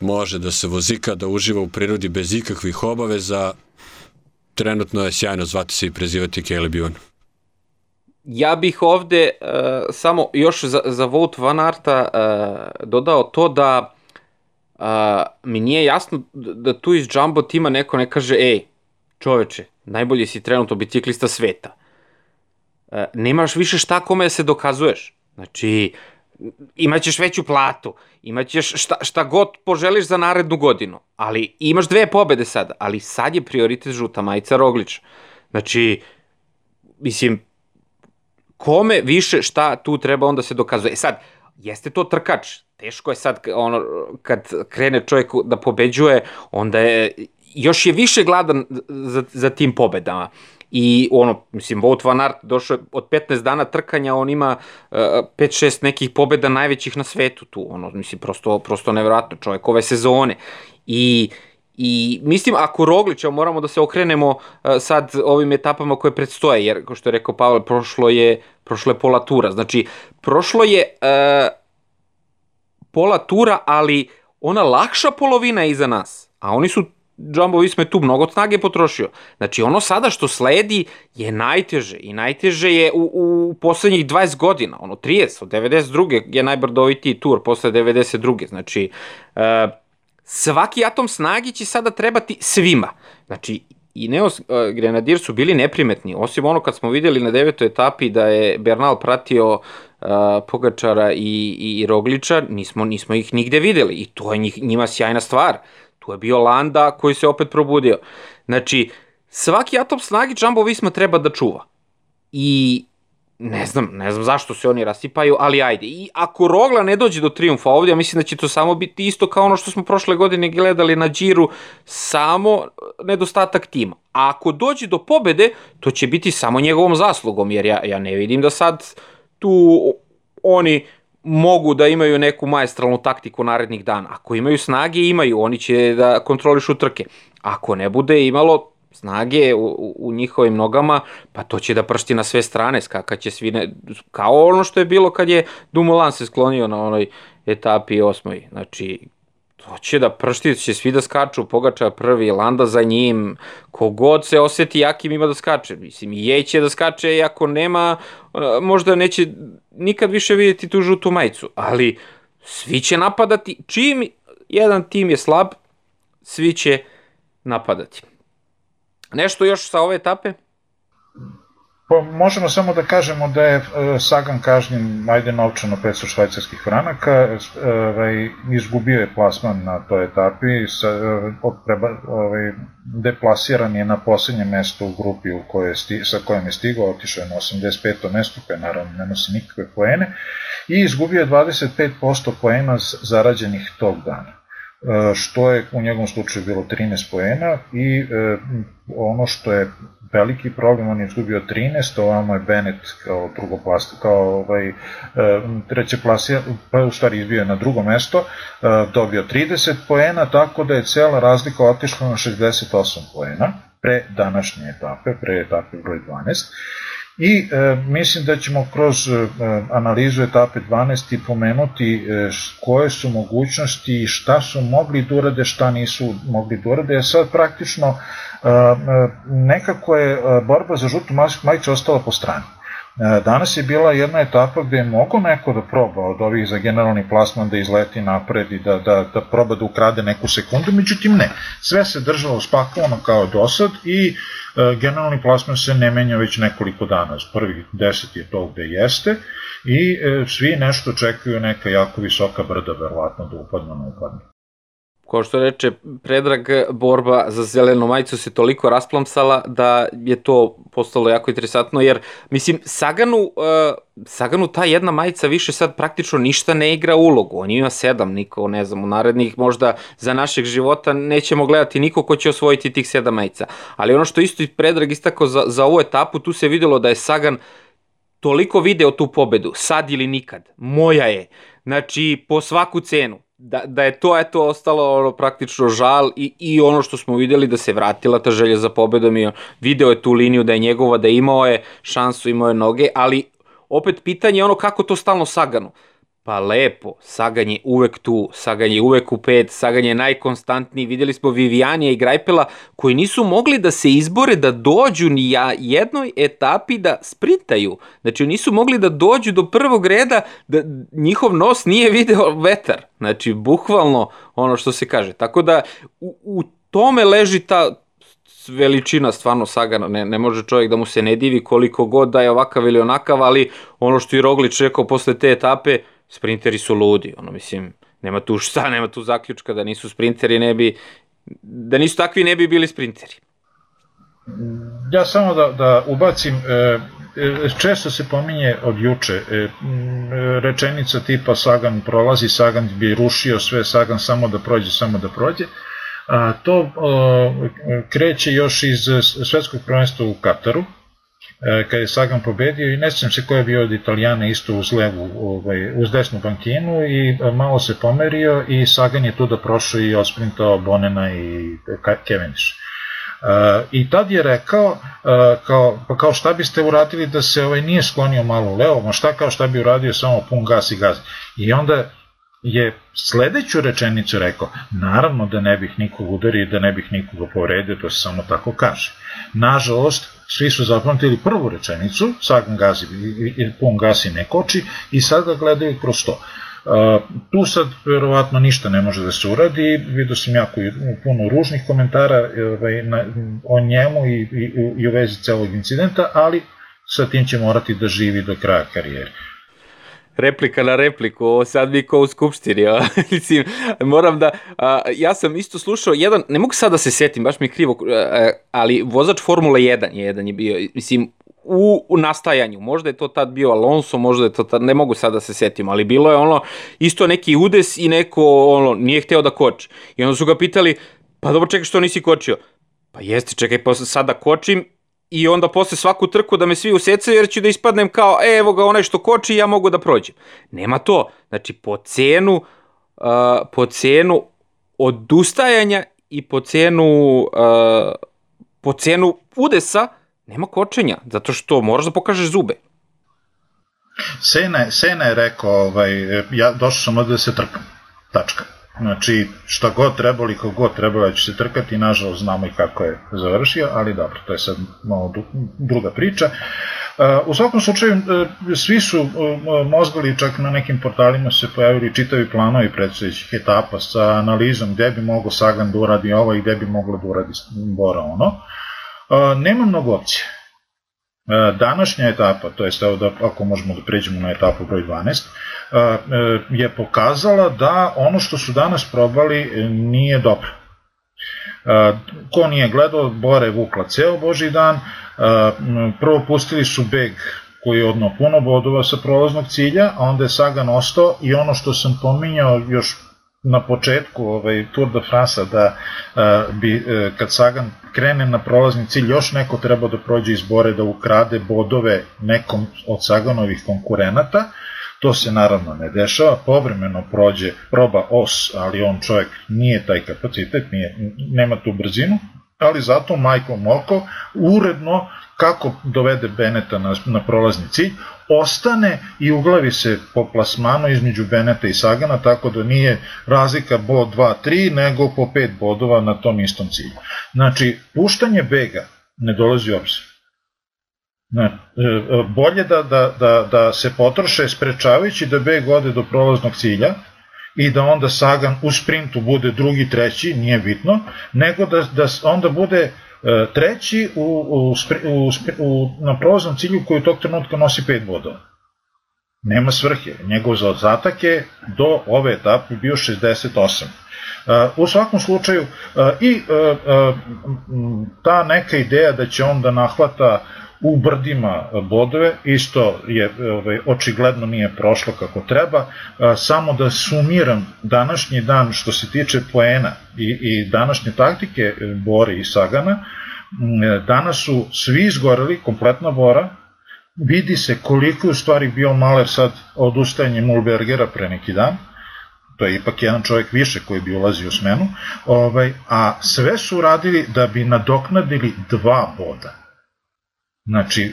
može da se vozika, da uživa u prirodi bez ikakvih obaveza. Trenutno je sjajno zvati se i prezivati Kele Bion. Ja bih ovde uh, samo još za, za Vout Van Arta uh, dodao to da uh, mi nije jasno da tu iz Jumbo tima neko ne kaže, ej, čoveče, najbolji si trenutno biciklista sveta. Uh, nemaš više šta kome da se dokazuješ. Znači, imaćeš veću platu, imaćeš šta, šta god poželiš za narednu godinu, ali imaš dve pobede sad, ali sad je prioritet žuta majica Roglić. Znači, mislim, kome više šta tu treba onda se dokazuje. E sad, jeste to trkač, teško je sad ono, kad krene čovjek da pobeđuje, onda je još je više gladan za, za tim pobedama. I ono, mislim, Wout van Aert došao od 15 dana trkanja, on ima uh, 5-6 nekih pobeda najvećih na svetu tu, ono, mislim, prosto, prosto nevjerojatno čovjek ove sezone. I I mislim, ako Roglića moramo da se okrenemo uh, sad ovim etapama koje predstoje, jer, kao što je rekao Pavel, prošlo je, prošlo je pola tura. Znači, prošlo je uh, pola tura, ali ona lakša polovina je iza nas. A oni su Jumbo Visma je tu mnogo snage potrošio. Znači ono sada što sledi je najteže i najteže je u, u poslednjih 20 godina, ono 30, od 92. je najbrdovitiji tur posle 92. Znači uh, svaki atom snagi će sada trebati svima. Znači Ineos uh, Grenadir su bili neprimetni, osim ono kad smo videli na devetoj etapi da je Bernal pratio uh, Pogačara i, i Rogliča, nismo, nismo ih nigde videli i to je njih, njima sjajna stvar. Tu je bio Landa koji se opet probudio. Znači, svaki atom snagi Jumbo Visma treba da čuva. I ne znam, ne znam zašto se oni rasipaju, ali ajde. I ako Rogla ne dođe do triumfa ovdje, ja mislim da će to samo biti isto kao ono što smo prošle godine gledali na Džiru, samo nedostatak tima. A ako dođe do pobede, to će biti samo njegovom zaslugom, jer ja, ja ne vidim da sad tu oni mogu da imaju neku maestralnu taktiku narednih dana. Ako imaju snage, imaju, oni će da kontrolišu trke. Ako ne bude imalo snage u, u njihovim nogama, pa to će da pršti na sve strane, skakaće svine, kao ono što je bilo kad je Dumoulin se sklonio na onoj etapi osmoj. Znači, to će da pršti, će svi da skaču, Pogača prvi, Landa za njim, kogod se oseti jakim ima da skače. Mislim, i će da skače, i ako nema, možda neće nikad više vidjeti tu žutu majicu, ali svi će napadati, čim jedan tim je slab, svi će napadati. Nešto još sa ove etape? Pa možemo samo da kažemo da je e, Sagan kažnjen ajde novčano 500 švajcarskih franaka, e, ovaj, izgubio je plasman na toj etapi, sa, e, preba, ovaj, deplasiran je na poslednje mesto u grupi u kojoj je sti, sa kojom je stigao, otišao je na 85. mesto, koje naravno ne nosi nikakve poene, i izgubio je 25% poena zarađenih tog dana što je u njegovom slučaju bilo 13 poena i ono što je veliki problem, on je izgubio 13, ovamo je Bennett kao drugo plast, kao ovaj, e, treće plasija, pa u stvari izbio na drugo mesto, e, dobio 30 poena, tako da je cela razlika otišla na 68 poena pre današnje etape, pre etape broj 12. I e, mislim da ćemo kroz e, analizu etape 12 pomenuti e, koje su mogućnosti i šta su mogli da urade, šta nisu mogli da urade. Sad praktično nekako je borba za žutu majicu ostala po strani. Danas je bila jedna etapa gde je mogo neko da proba od ovih za generalni plasman da izleti napred i da, da, da proba da ukrade neku sekundu, međutim ne. Sve se držalo spakovano kao do sad i e, generalni plasman se ne menja već nekoliko dana. Prvi deset je to gde jeste i e, svi nešto čekaju neka jako visoka brda, verovatno da upadnu na upadnu ko što reče Predrag, borba za zelenu majicu se toliko rasplamsala da je to postalo jako interesantno, jer, mislim, Saganu, uh, Saganu ta jedna majica više sad praktično ništa ne igra ulogu, on ima sedam, niko, ne znam, u narednih možda za našeg života nećemo gledati niko ko će osvojiti tih sedam majica, ali ono što isto i Predrag istako za, za ovu etapu, tu se videlo da je Sagan toliko video tu pobedu, sad ili nikad, moja je, znači po svaku cenu, da, da je to eto ostalo ono, praktično žal i, i ono što smo videli da se vratila ta želja za pobedom i video je tu liniju da je njegova, da imao je šansu, imao je noge, ali opet pitanje je ono kako to stalno saganu. Pa lepo, Sagan je uvek tu, Sagan je uvek u pet, Sagan je najkonstantniji, videli smo Vivijanija i Grajpela koji nisu mogli da se izbore da dođu ni ja jednoj etapi da sprintaju. Znači nisu mogli da dođu do prvog reda da njihov nos nije video vetar. Znači bukvalno ono što se kaže. Tako da u, u tome leži ta veličina stvarno Sagana, ne, ne može čovjek da mu se ne divi koliko god da je ovakav ili onakav, ali ono što i Roglič rekao posle te etape, sprinteri su ludi, ono mislim, nema tu šta, nema tu zaključka da nisu sprinteri, ne bi, da nisu takvi ne bi bili sprinteri. Ja samo da, da ubacim, e, e često se pominje od juče e, rečenica tipa Sagan prolazi, Sagan bi rušio sve, Sagan samo da prođe, samo da prođe. A, to kreće još iz svetskog prvenstva u Kataru, E, kad je Sagan pobedio i ne sjećam se ko je bio od Italijana isto uz levu, ovaj, uz desnu bankinu i e, malo se pomerio i Sagan je tu da prošao i osprintao Bonena i Cavendish. Uh, I tad je rekao, uh, kao, pa kao šta biste uradili da se ovaj nije sklonio malo levo, ma šta kao šta bi uradio samo pun gas i gaz. I onda je sledeću rečenicu rekao, naravno da ne bih nikog udario i da ne bih nikoga povredio, to se samo tako kaže. Nažalost, svi su zapamtili prvu rečenicu, Sagan gazi, pun gasi ne koči i sad ga gledaju kroz to. Tu sad verovatno ništa ne može da se uradi, vidio sam jako puno ružnih komentara ovaj, na, o njemu i, i, i u vezi celog incidenta, ali sa tim će morati da živi do kraja karijere replika na repliku, sad mi ko u skupštini, a, mislim, moram da, a, ja sam isto slušao jedan, ne mogu sad da se setim, baš mi je krivo, a, ali vozač Formule 1 je jedan je bio, mislim, u, u nastajanju, možda je to tad bio Alonso, možda je to tad, ne mogu sad da se setim, ali bilo je ono, isto neki udes i neko, ono, nije hteo da koči. I onda su ga pitali, pa dobro čekaj što nisi kočio? Pa jeste, čekaj, pa sad da kočim, i onda posle svaku trku da me svi usecaju jer ću da ispadnem kao e, evo ga onaj što koči ja mogu da prođem. Nema to. Znači po cenu uh, po cenu odustajanja i po cenu uh, po cenu udesa nema kočenja, zato što moraš da pokažeš zube. Sena, Sena je rekao, ovaj, ja došao sam ovde da se trkam. Tačka. Znači, šta god trebalo i kako god trebalo da će se trkati, nažalost znamo i kako je završio, ali dobro, to je sad malo druga priča. Uh, u svakom slučaju, uh, svi su uh, mozgali, čak na nekim portalima se pojavili čitavi planovi predstojećih etapa sa analizom gde bi mogo Sagan da uradi ovo i gde bi moglo da uradi Bora ono. Nema mnogo opcije. Današnja etapa, to je evo da ako možemo da pređemo na etapu broj 12, E, je pokazala da ono što su danas probali e, nije dobro. Ko nije gledao, Bore vukla ceo Boži dan, prvo pustili su beg koji je odno puno bodova sa prolaznog cilja, a onda je Sagan ostao i ono što sam pominjao još na početku ovaj Tour de France da uh, bi uh, kad Sagan krene na prolazni cilj još neko treba da prođe izbore da ukrade bodove nekom od Saganovih konkurenata. To se naravno ne dešava, povremeno prođe, proba os, ali on čovjek nije taj kapacitet, nije, nema tu brzinu, ali zato Michael Moko uredno kako dovede Beneta na, na prolazni cilj, ostane i uglavi se po plasmanu između Beneta i Sagana, tako da nije razlika bod 2-3, nego po 5 bodova na tom istom cilju. Znači, puštanje bega ne dolazi u obzir. Ne, e, e, bolje da, da, da, da se potroše sprečavajući da beg ode do prolaznog cilja i da onda Sagan u sprintu bude drugi, treći, nije bitno, nego da, da onda bude treći u, u, u, u, na prolaznom cilju koji u tog trenutka nosi 5 bodova. Nema svrhe. Njegov zaostatak je do ove etape bio 68. U svakom slučaju i ta neka ideja da će on da nahvata u brdima bodove, isto je ovaj, očigledno nije prošlo kako treba, samo da sumiram današnji dan što se tiče poena i, i današnje taktike e, Bore i Sagana, danas su svi izgoreli, kompletna Bora, vidi se koliko je u stvari bio Maler sad odustajanje Mulbergera pre neki dan, to je ipak jedan čovjek više koji bi ulazio u smenu, ovaj, a sve su radili da bi nadoknadili dva boda. Znači,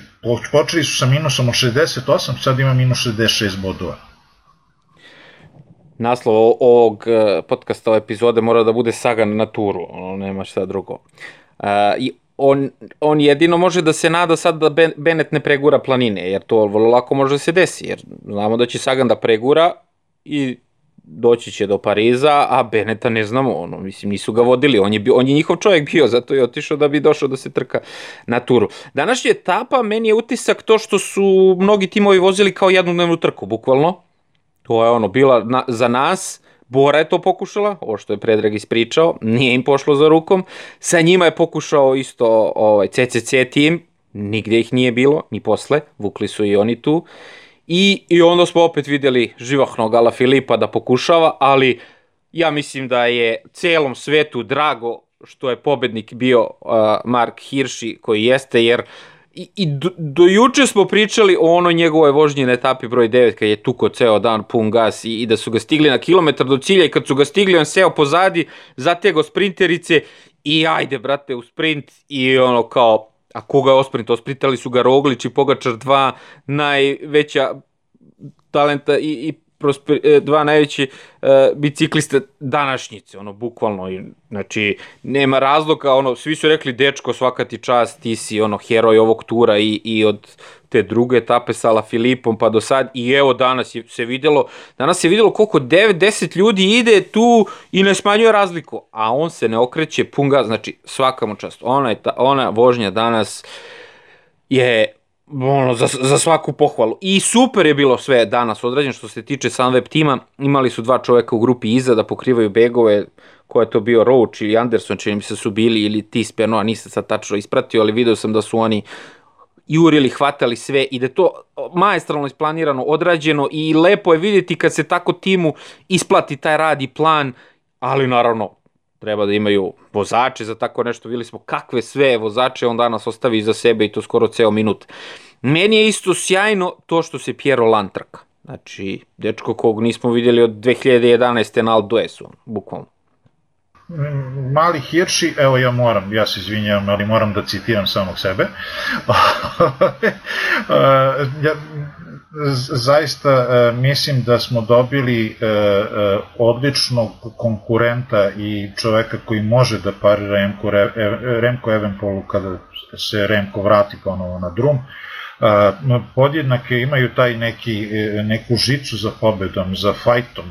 počeli su sa minusom od 68, sad ima minus 66 bodova. Naslov ovog e, podcasta, ove epizode mora da bude Sagan na turu, ono nema šta drugo. Uh, I on, on jedino može da se nada sad da Bennett ne pregura planine, jer to vrlo lako može da se desi, jer znamo da će Sagan da pregura i doći će do Pariza, a Beneta ne znamo, ono, mislim, nisu ga vodili, on je, bio, on je njihov čovjek bio, zato je otišao da bi došao da se trka na turu. Današnja etapa, meni je utisak to što su mnogi timovi vozili kao jednu dnevnu trku, bukvalno. To je ono, bila na, za nas, Bora je to pokušala, ovo što je Predrag ispričao, nije im pošlo za rukom. Sa njima je pokušao isto ovaj, CCC tim, nigde ih nije bilo, ni posle, vukli su i oni tu. I, I onda smo opet videli živahnog Ala Filipa da pokušava, ali ja mislim da je celom svetu drago što je pobednik bio uh, Mark Hirši koji jeste, jer i, i do, do juče smo pričali o onoj njegovoj vožnji na etapi broj 9 kad je tuko ceo dan pun gas i, i da su ga stigli na kilometar do cilja i kad su ga stigli on seo pozadi, zatego sprinterice i ajde brate u sprint i ono kao a koga je osprint? Osprintali su ga Roglić i Pogačar 2, najveća talenta i, i prosper, e, dva najveći e, bicikliste današnjice, ono, bukvalno, i, znači, nema razloga, ono, svi su rekli, dečko, svaka ti čast, ti si, ono, heroj ovog tura i, i od te druge etape sa La Filipom pa do sad i evo danas je se videlo, danas se videlo koliko 9-10 ljudi ide tu i ne smanjuje razliku, a on se ne okreće punga, znači svaka mu čast. Ona, je ta, ona vožnja danas je ono, za, za svaku pohvalu. I super je bilo sve danas odrađeno što se tiče Sunweb tima. Imali su dva čoveka u grupi iza da pokrivaju begove, ko je to bio Roach ili Anderson, čini mi se su bili, ili Tispeno, a nisam sad tačno ispratio, ali video sam da su oni jurili, hvatali sve i da to maestralno isplanirano, odrađeno i lepo je vidjeti kad se tako timu isplati taj rad i plan, ali naravno treba da imaju vozače za tako nešto, videli smo kakve sve vozače on danas ostavi iza sebe i to skoro ceo minut. Meni je isto sjajno to što se Piero Lan trka. Znači, dečko kog nismo vidjeli od 2011. na Alduesu, bukvalno. Mali Hirši, evo ja moram, ja se izvinjam, ali moram da citiram samog sebe. ja, zaista e, mislim da smo dobili e, e, odličnog konkurenta i čoveka koji može da parira Remko, Remko Evenpolu kada se Remko vrati ponovo na drum podjednake imaju taj neki, neku žicu za pobedom, za fajtom,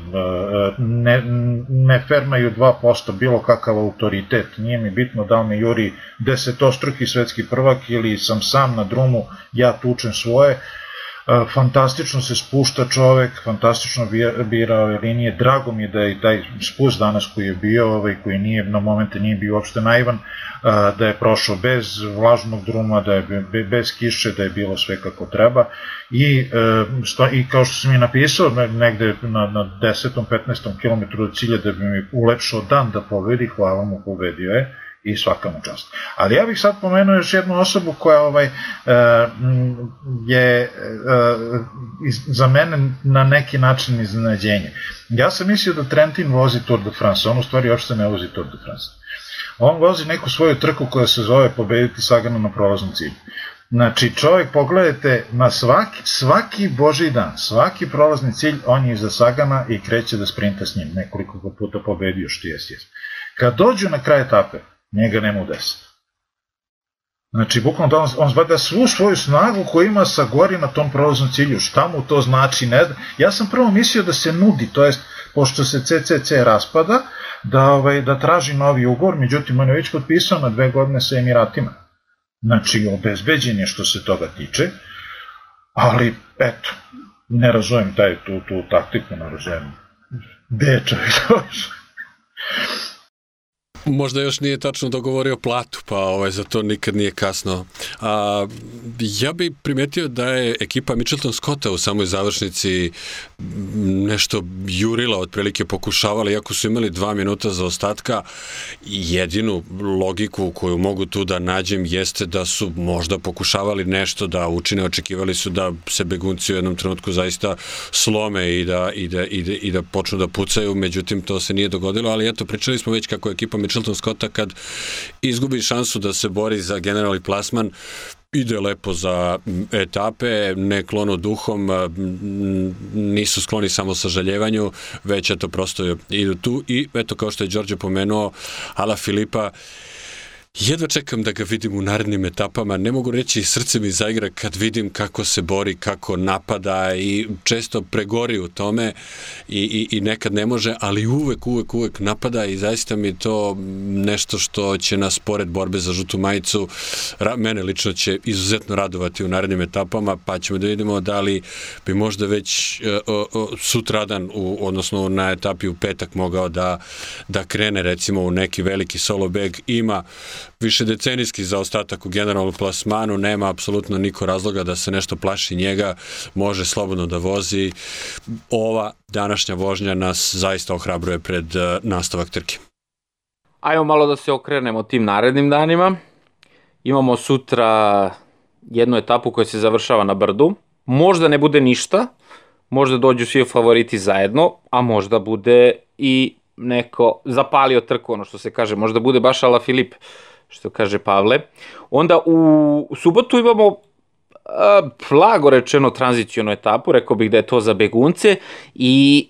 ne, ne fermaju 2% bilo kakav autoritet, nije mi bitno da li me juri desetostruki svetski prvak ili sam sam na drumu, ja tučem svoje, fantastično se spušta čovek, fantastično bira ove linije, drago mi je da je taj spust danas koji je bio, ovaj, koji nije na momente nije bio uopšte naivan, da je prošao bez vlažnog druma, da je bez kiše, da je bilo sve kako treba i, e, i kao što sam i napisao negde na, na 10. 15. km do cilja da bi mi ulepšao dan da pobedi, hvala mu pobedio je i svaka mu čast. Ali ja bih sad pomenuo još jednu osobu koja ovaj, e, je e, za mene na neki način iznenađenje. Ja sam mislio da Trentin vozi Tour de France, on u stvari uopšte ne vozi Tour de France. On vozi neku svoju trku koja se zove pobediti Sagana na prolaznom cilju. Znači, čovjek, pogledajte, na svaki, svaki Boži dan, svaki prolazni cilj, on je iza Sagana i kreće da sprinta s njim. Nekoliko puta pobedio, što jes, jes. Kad dođu na kraj etape, njega nema u deset. Znači, bukvalno da on, on zbada svu svoju snagu koju ima sa gori na tom prolaznom cilju. Šta mu to znači? Ne, ja sam prvo mislio da se nudi, to jest, pošto se CCC raspada, da, ovaj, da traži novi ugovor, međutim, on je već potpisao na dve godine sa Emiratima. Znači, obezbeđen je što se toga tiče, ali, eto, ne razumem taj, tu, tu taktiku, ne razumem. Gde je čovjek Možda još nije tačno dogovorio platu, pa ovaj, za to nikad nije kasno. A, ja bih primetio da je ekipa Mitchelton Scotta u samoj završnici nešto jurila, otprilike pokušavala, iako su imali dva minuta za ostatka, jedinu logiku koju mogu tu da nađem jeste da su možda pokušavali nešto da učine, očekivali su da se begunci u jednom trenutku zaista slome i da, i da, i da, i da počnu da pucaju, međutim to se nije dogodilo, ali eto, pričali smo već kako je ekipa Mitchelton Mitchelton Scotta kad izgubi šansu da se bori za generalni plasman, ide lepo za etape, ne klono duhom, nisu skloni samo sažaljevanju, već eto prosto idu tu i eto kao što je Đorđe pomenuo, Ala Filipa Jedva čekam da ga vidim u narednim etapama. Ne mogu reći srce mi zaigra kad vidim kako se bori, kako napada i često pregori u tome i, i, i nekad ne može, ali uvek, uvek, uvek napada i zaista mi to nešto što će nas pored borbe za žutu majicu, ra, mene lično će izuzetno radovati u narednim etapama, pa ćemo da vidimo da li bi možda već uh, uh, sutradan, u, odnosno na etapi u petak mogao da, da krene recimo u neki veliki solo beg. Ima više decenijski zaostatak u generalnom plasmanu, nema apsolutno niko razloga da se nešto plaši njega, može slobodno da vozi. Ova današnja vožnja nas zaista ohrabruje pred uh, nastavak trke. Ajmo malo da se okrenemo tim narednim danima. Imamo sutra jednu etapu koja se završava na brdu. Možda ne bude ništa, možda dođu svi favoriti zajedno, a možda bude i neko zapalio trku, ono što se kaže, možda bude baš Ala Filip što kaže Pavle. Onda u, subotu imamo plago rečeno tranzicijonu etapu, rekao bih da je to za begunce i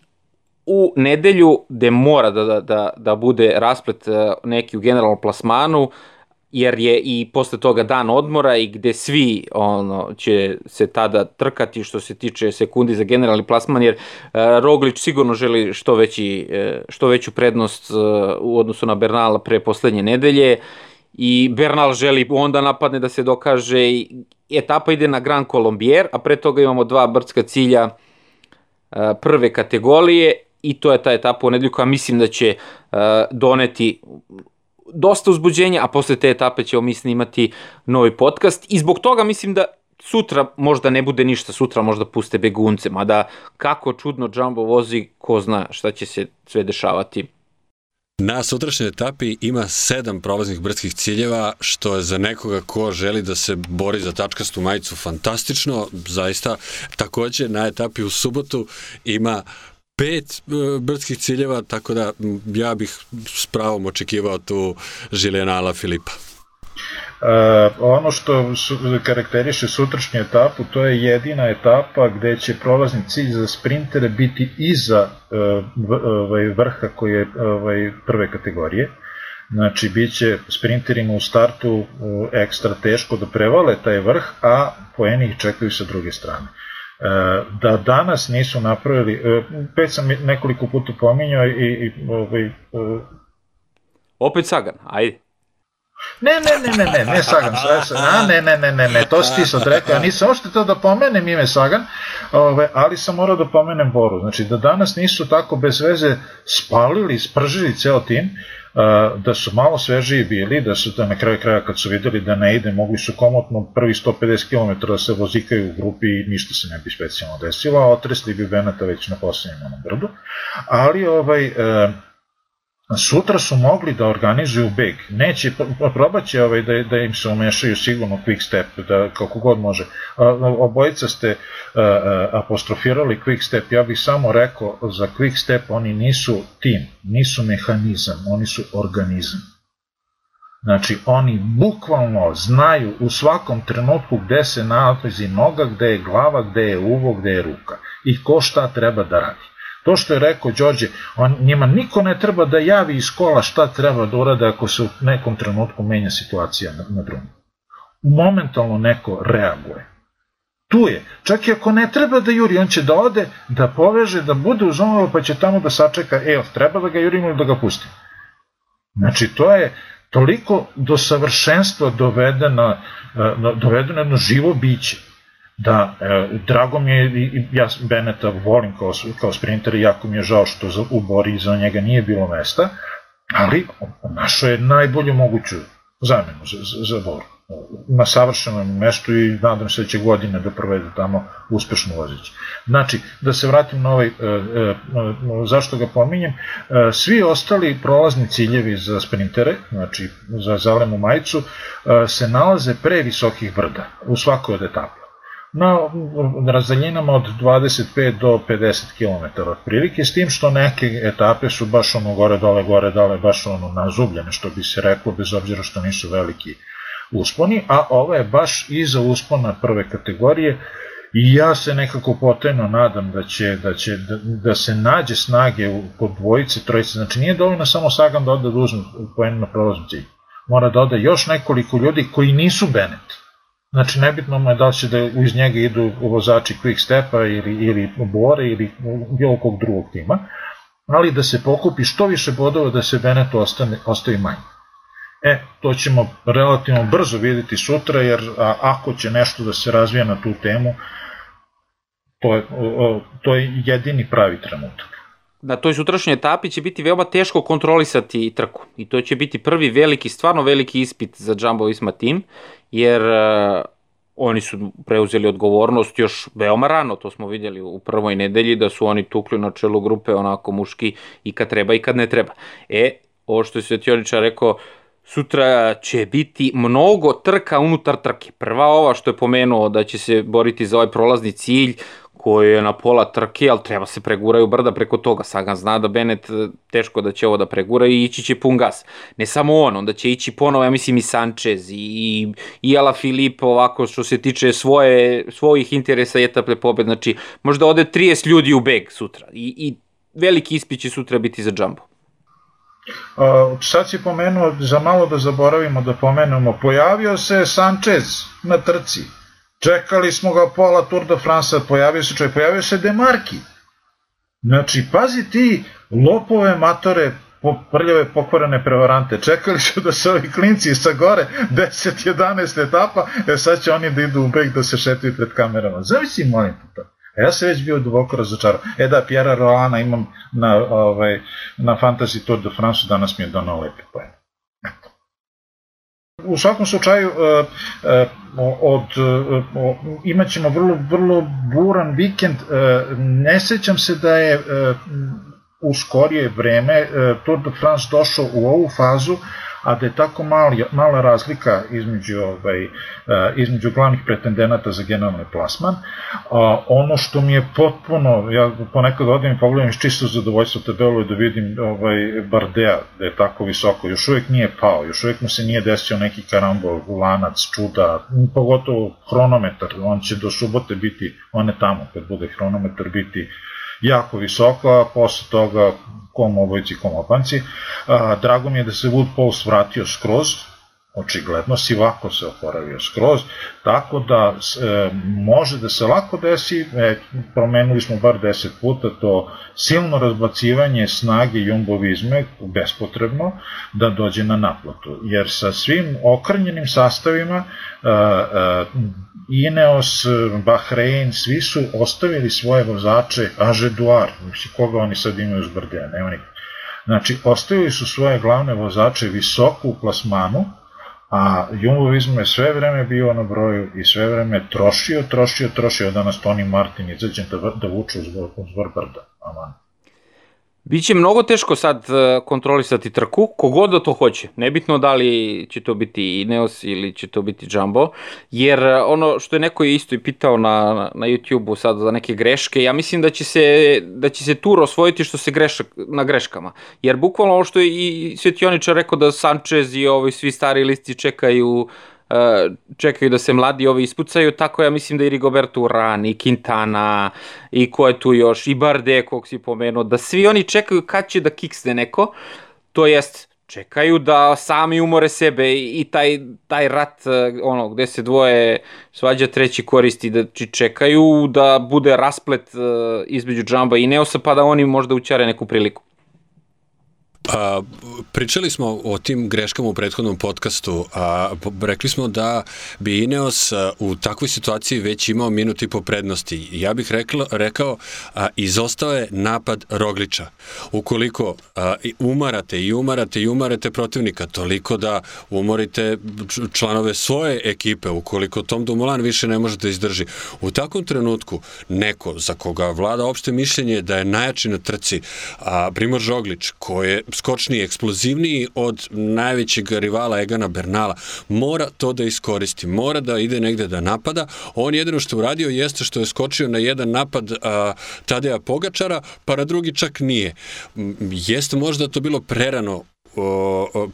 u nedelju gde mora da, da, da, da bude rasplet neki u generalnom plasmanu, jer je i posle toga dan odmora i gde svi ono će se tada trkati što se tiče sekundi za generalni plasman jer uh, Roglić sigurno želi što veći uh, što veću prednost u odnosu na Bernala pre poslednje nedelje i Bernal želi onda napadne da se dokaže i etapa ide na Grand Colombier, a pre toga imamo dva brdska cilja uh, prve kategorije i to je ta etapa u nedelju koja mislim da će uh, doneti dosta uzbuđenja, a posle te etape ćemo mi snimati novi podcast i zbog toga mislim da sutra možda ne bude ništa, sutra možda puste begunce, mada kako čudno Jumbo vozi, ko zna šta će se sve dešavati. Na sutrašnjoj etapi ima sedam prolaznih brdskih ciljeva, što je za nekoga ko želi da se bori za tačkastu majicu fantastično, zaista. Takođe, na etapi u subotu ima pet e, brdskih ciljeva, tako da ja bih s pravom očekivao tu Žilijana Ala Filipa. Uh, ono što su, karakteriše sutrašnju etapu, to je jedina etapa gde će prolazni cilj za sprintere biti iza uh, ovaj, vrha koji je ovaj, prve kategorije. Znači, bit će sprinterima u startu uh, ekstra teško da prevale taj vrh, a poeni ih čekaju sa druge strane. E, da danas nisu napravili, e, već sam nekoliko puta pominjao i, i ovaj, e, Opet Sagan, ajde. Ne, ne, ne, ne, ne, ne Sagan, a, ne, ne, ne, ne, ne, to si ti sad rekao, ja nisam ošte to da pomenem ime Sagan, ove, ali sam morao da pomenem Boru, znači da danas nisu tako bez veze spalili, spržili ceo tim, da su malo svežiji bili, da su da na kraju kraja kad su videli da ne ide, mogli su komotno prvi 150 km da se vozikaju u grupi i ništa se ne bi specijalno desilo, a otresli bi Benata već na poslednjem onom brdu. Ali ovaj, sutra su mogli da organizuju beg. Neće, probaće ovaj, da, da im se umešaju sigurno quick step, da kako god može. Obojica ste apostrofirali quick step, ja bih samo rekao za quick step oni nisu tim, nisu mehanizam, oni su organizam. Znači, oni bukvalno znaju u svakom trenutku gde se nalazi noga, gde je glava, gde je uvo, gde je ruka i ko šta treba da radi. To što je rekao Đorđe, on, njima niko ne treba da javi iz kola šta treba da urade ako se u nekom trenutku menja situacija na, na drugom. Momentalno neko reaguje. Tu je. Čak i ako ne treba da juri, on će da ode, da poveže, da bude uz ono, pa će tamo da sačeka, e, treba da ga jurimo ili da ga pustimo. Znači, to je toliko do savršenstva dovedeno, e, dovedeno jedno živo biće Da, e, drago mi je, i ja Beneta volim kao, kao sprinter i jako mi je žao što za, u Bori za njega nije bilo mesta, ali našo je najbolju moguću zamenu za, za, za Bor. Na savršenom mestu i nadam se da će godine da provede tamo uspešno vozeći. Znači, da se vratim na ovaj, e, e, zašto ga pominjem, e, svi ostali prolazni ciljevi za sprintere, znači za zalemu majicu, e, se nalaze pre visokih brda u svakoj od etapa na razdaljinama od 25 do 50 km otprilike, s tim što neke etape su baš ono gore dole, gore dole, baš ono nazubljene, što bi se reklo, bez obzira što nisu veliki usponi, a ova je baš iza uspona prve kategorije i ja se nekako potajno nadam da će, da, će, da, da se nađe snage u, kod dvojice, trojice, znači nije dovoljno samo Sagan da ode da uzme poen na prolaznu cilj, mora da ode još nekoliko ljudi koji nisu Bennett, Znači, nebitno mu je da će da uz njega idu vozači Quick Stepa ili, ili Bore ili bilo kog drugog tima, ali da se pokupi što više bodova da se Benetu ostane, ostavi manje. E, to ćemo relativno brzo videti sutra, jer a, ako će nešto da se razvija na tu temu, to je, to je jedini pravi trenutak na toj sutrašnjoj etapi će biti veoma teško kontrolisati trku. I to će biti prvi veliki, stvarno veliki ispit za Jumbo Visma tim, jer uh, oni su preuzeli odgovornost još veoma rano, to smo vidjeli u prvoj nedelji, da su oni tukli na čelu grupe onako muški i kad treba i kad ne treba. E, ovo što je Svetioničar rekao, sutra će biti mnogo trka unutar trke. Prva ova što je pomenuo da će se boriti za ovaj prolazni cilj, koji je na pola trke, ali treba se preguraju brda preko toga. Sagan zna da Bennett e, teško da će ovo da pregura i ići će pun gas. Ne samo on, onda će ići ponovo, ja mislim i Sanchez i, i Ala Filip ovako što se tiče svoje, svojih interesa i etape pobed. Znači, možda ode 30 ljudi u beg sutra i, i veliki ispit će sutra biti za Jumbo. Uh, sad si pomenuo, za malo da zaboravimo da pomenemo, pojavio se Sanchez na trci Čekali smo ga pola Tour de France, pojavio se čovjek, pojavio se Demarki. Znači, pazi ti lopove matore, prljave pokvarene prevarante. Čekali su da se ovi klinci sa gore 10-11 etapa, e sad će oni da idu u beg da se šetaju pred kamerama. Zavisi, molim te to. A ja se već bio duboko razočarao. E da, Pjera Roana imam na, ovaj, na Fantasy Tour de France, danas mi je donao lepe pojem. U svakom slučaju e, e, od, e, imat ćemo vrlo, vrlo buran vikend. Ne sećam se da je u skorije vreme Tour de France došao u ovu fazu a da je tako mali, mala razlika između, ovaj, eh, između glavnih pretendenata za generalni plasman. A, ono što mi je potpuno, ja ponekad odim i pogledam iz čisto zadovoljstvo tabelu da vidim ovaj, Bardea da je tako visoko, još uvijek nije pao, još uvijek mu se nije desio neki karambol, lanac, čuda, pogotovo hronometar, on će do subote biti, on je tamo kad bude hronometar biti jako visoko, a posle toga kom obojci, kom opanci. Drago mi je da se Wood Pulse vratio skroz, očigledno Sivako se oporavio skroz, tako da e, može da se lako desi, e, promenili smo bar 10 puta to silno razbacivanje snage jumbovizme bespotrebno da dođe na naplatu, jer sa svim okrnjenim sastavima e, e, Ineos, Bahrein, svi su ostavili svoje vozače, Ažeduar, mislim, koga oni sad imaju uz Brdea, nema nikog. Znači, ostavili su svoje glavne vozače visoko u plasmanu, a Jumbo je sve vreme bio na broju i sve vreme trošio, trošio, trošio, danas Toni Martin izađe da, da vuče uz, uz brda. Aman. Biće mnogo teško sad e, kontrolisati trku, kogod da to hoće. Nebitno da li će to biti Ineos ili će to biti Jumbo, jer e, ono što je neko isto i pitao na, na YouTube-u sad za neke greške, ja mislim da će se, da će se tur osvojiti što se greša na greškama. Jer bukvalno ovo što je i Svetioničar rekao da Sanchez i ovi svi stari listi čekaju Uh, čekaju da se mladi ovi ispucaju, tako ja mislim da i Rigoberto Uran, i Quintana, i ko je tu još, i Barde, kog si pomenuo, da svi oni čekaju kad će da kiksne neko, to jest čekaju da sami umore sebe i taj, taj rat uh, ono gde se dvoje svađa treći koristi da čekaju da bude rasplet uh, između Džamba i Neosa pa da oni možda učare neku priliku. A, pričali smo o tim greškama u prethodnom podcastu, a rekli smo da bi Ineos a, u takvoj situaciji već imao minut i po prednosti. Ja bih rekla, rekao, a, izostao je napad Rogliča. Ukoliko a, umarate i umarate i umarate protivnika toliko da umorite članove svoje ekipe, ukoliko Tom Dumoulin više ne može da izdrži. U takvom trenutku neko za koga vlada opšte mišljenje da je najjači na trci, a Primor Žoglić, koji je skočniji, eksplozivniji od najvećeg rivala Egana Bernala. Mora to da iskoristi, mora da ide negde da napada. On jedino što uradio jeste što je skočio na jedan napad a, Tadeja Pogačara, pa na drugi čak nije. Jeste možda to bilo prerano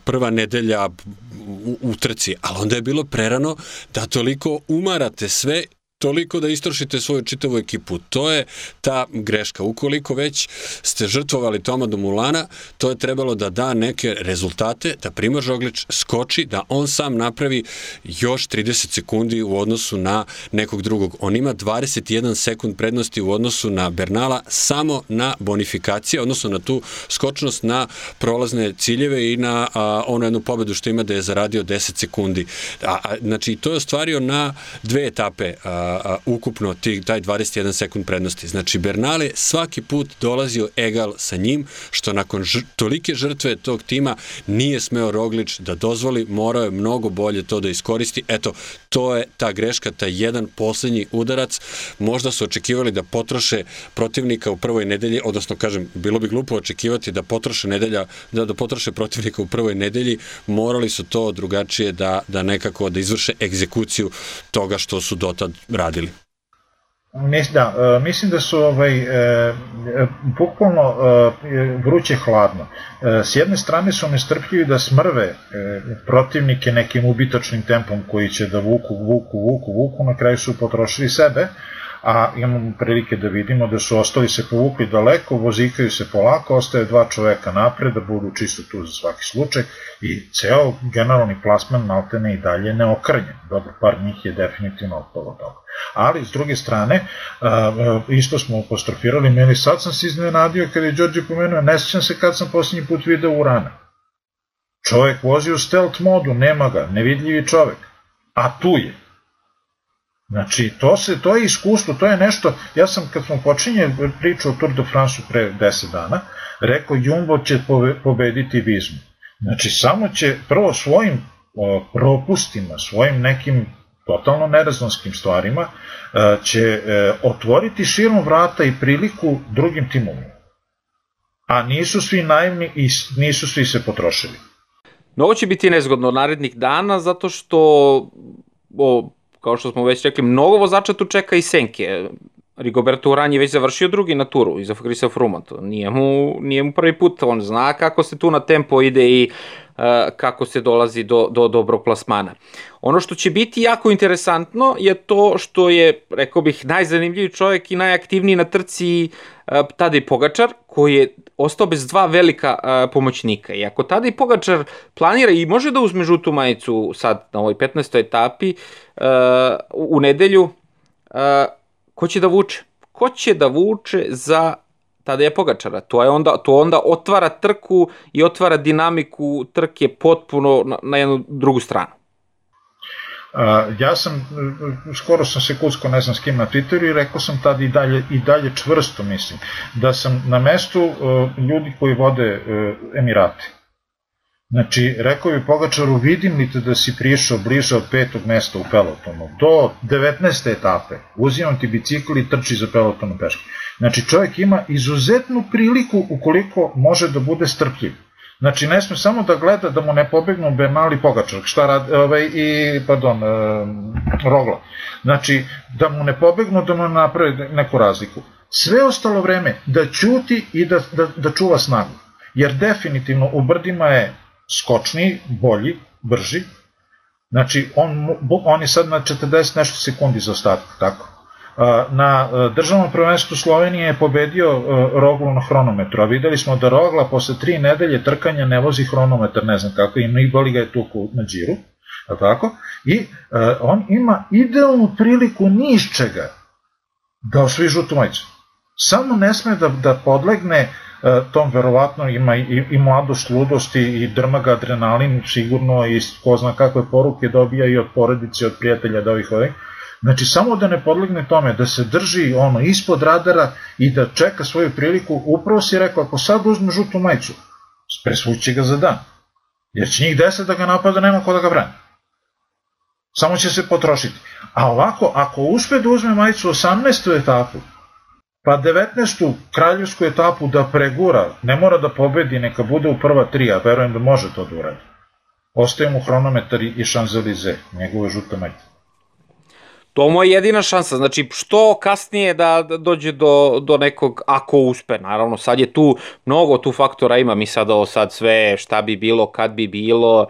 prva nedelja u, u trci, ali onda je bilo prerano da toliko umarate sve toliko da istrošite svoju čitavu ekipu. To je ta greška. Ukoliko već ste žrtvovali Toma Domulana, to je trebalo da da neke rezultate, da Primož Roglič skoči, da on sam napravi još 30 sekundi u odnosu na nekog drugog. On ima 21 sekund prednosti u odnosu na Bernala samo na bonifikacije, odnosno na tu skočnost na prolazne ciljeve i na a, onu jednu pobedu što ima da je zaradio 10 sekundi. A, a, znači, to je ostvario na dve etape. A, a, ukupno tih, taj 21 sekund prednosti. Znači, Bernale svaki put dolazio egal sa njim, što nakon žr tolike žrtve tog tima nije smeo Roglič da dozvoli, morao je mnogo bolje to da iskoristi. Eto, to je ta greška, taj jedan poslednji udarac. Možda su očekivali da potroše protivnika u prvoj nedelji, odnosno, kažem, bilo bi glupo očekivati da potroše nedelja, da, da potroše protivnika u prvoj nedelji, morali su to drugačije da, da nekako da izvrše egzekuciju toga što su dotad radili. Mis, da, e, mislim da su ovaj, e, bukvalno e, vruće hladno. E, s jedne strane su nestrpljivi da smrve e, protivnike nekim ubitočnim tempom koji će da vuku, vuku, vuku, vuku, na kraju su potrošili sebe, a imamo prilike da vidimo da su ostali se povukli daleko, vozikaju se polako, ostaje dva čoveka napred da budu čisto tu za svaki slučaj i ceo generalni plasman maltene i dalje neokrnjen. Dobro, par njih je definitivno otpalo toga. Ali, s druge strane, isto smo apostrofirali, meni sad sam se iznenadio kada je Đorđe pomenuo, ne sećam se kad sam posljednji put video Urana. Čovek vozi u stealth modu, nema ga, nevidljivi čovek. A tu je. Znači, to, se, to je iskustvo, to je nešto, ja sam kad smo počinje priču o Tour de France pre 10 dana, rekao Jumbo će pobediti Vizmu. Znači, samo će prvo svojim o, propustima, svojim nekim totalno nerazonskim stvarima, e, će e, otvoriti širom vrata i priliku drugim timovima. A nisu svi naivni i nisu svi se potrošili. No, ovo će biti nezgodno narednih dana, zato što o, kao što smo već rekli, mnogo vozača tu čeka i senke. Rigoberto Uran je već završio drugi na turu iza Krisa Fruma, to nije mu, nije mu prvi put, on zna kako se tu na tempo ide i uh, kako se dolazi do, do dobrog plasmana. Ono što će biti jako interesantno je to što je, rekao bih, najzanimljiviji čovjek i najaktivniji na trci uh, Tadej Pogačar, koji je ostao bez dva velika uh, pomoćnika. I ako Tadej Pogačar planira i može da uzme žutu majicu sad na ovoj 15. etapi uh, u nedelju, uh, ko će da vuče? Ko će da vuče za tada je Pogačara. To je onda to onda otvara trku i otvara dinamiku trke potpuno na, na jednu drugu stranu. Uh, ja sam, skoro sam se kucko, ne znam s kim na Twitteru i rekao sam tad i dalje, i dalje čvrsto mislim, da sam na mestu uh, ljudi koji vode uh, Emirate. Znači, rekao bi Pogačaru, vidim li te da si prišao bliže od petog mesta u pelotonu, do 19. etape, uzimam ti bicikl i trči za pelotonu peške. Znači, čovjek ima izuzetnu priliku ukoliko može da bude strpljiv. Znači, ne sme samo da gleda da mu ne pobegnu Bernal i Pogačar, šta radi, ovaj, i, pardon, e, Rogla. Znači, da mu ne pobegnu, da mu napravi neku razliku. Sve ostalo vreme da ćuti i da, da, da čuva snagu. Jer definitivno u brdima je skočniji, bolji, brži. Znači, on, on je sad na 40 nešto sekundi za ostatak, tako. Na državnom prvenstvu Slovenije je pobedio Roglu na hronometru, a videli smo da Rogla posle tri nedelje trkanja ne vozi hronometar, ne znam kako, i boli ga je tuku na džiru, a tako? I on ima idealnu priliku ni čega da osvoji žutu majicu. Samo ne sme da, da podlegne tom verovatno ima i, i mladost, ludost i drma ga adrenalin sigurno i ko zna kakve poruke dobija i od porodice, od prijatelja da ovih ovih, Znači, samo da ne podlegne tome, da se drži ono ispod radara i da čeka svoju priliku, upravo si rekao, ako sad uzme žutu majicu, presvući ga za dan. Jer će njih deset da ga napada, nema ko da ga brani. Samo će se potrošiti. A ovako, ako uspe da uzme majicu 18. etapu, pa 19. kraljevsku etapu da pregura, ne mora da pobedi, neka bude u prva tri, a verujem da može to da uradi. Ostaje mu hronometar i Champs-Élysées, njegove žute majice. To mu je jedina šansa, znači što kasnije da, da dođe do, do nekog, ako uspe, naravno sad je tu mnogo tu faktora ima, mi sad ovo sad sve šta bi bilo, kad bi bilo,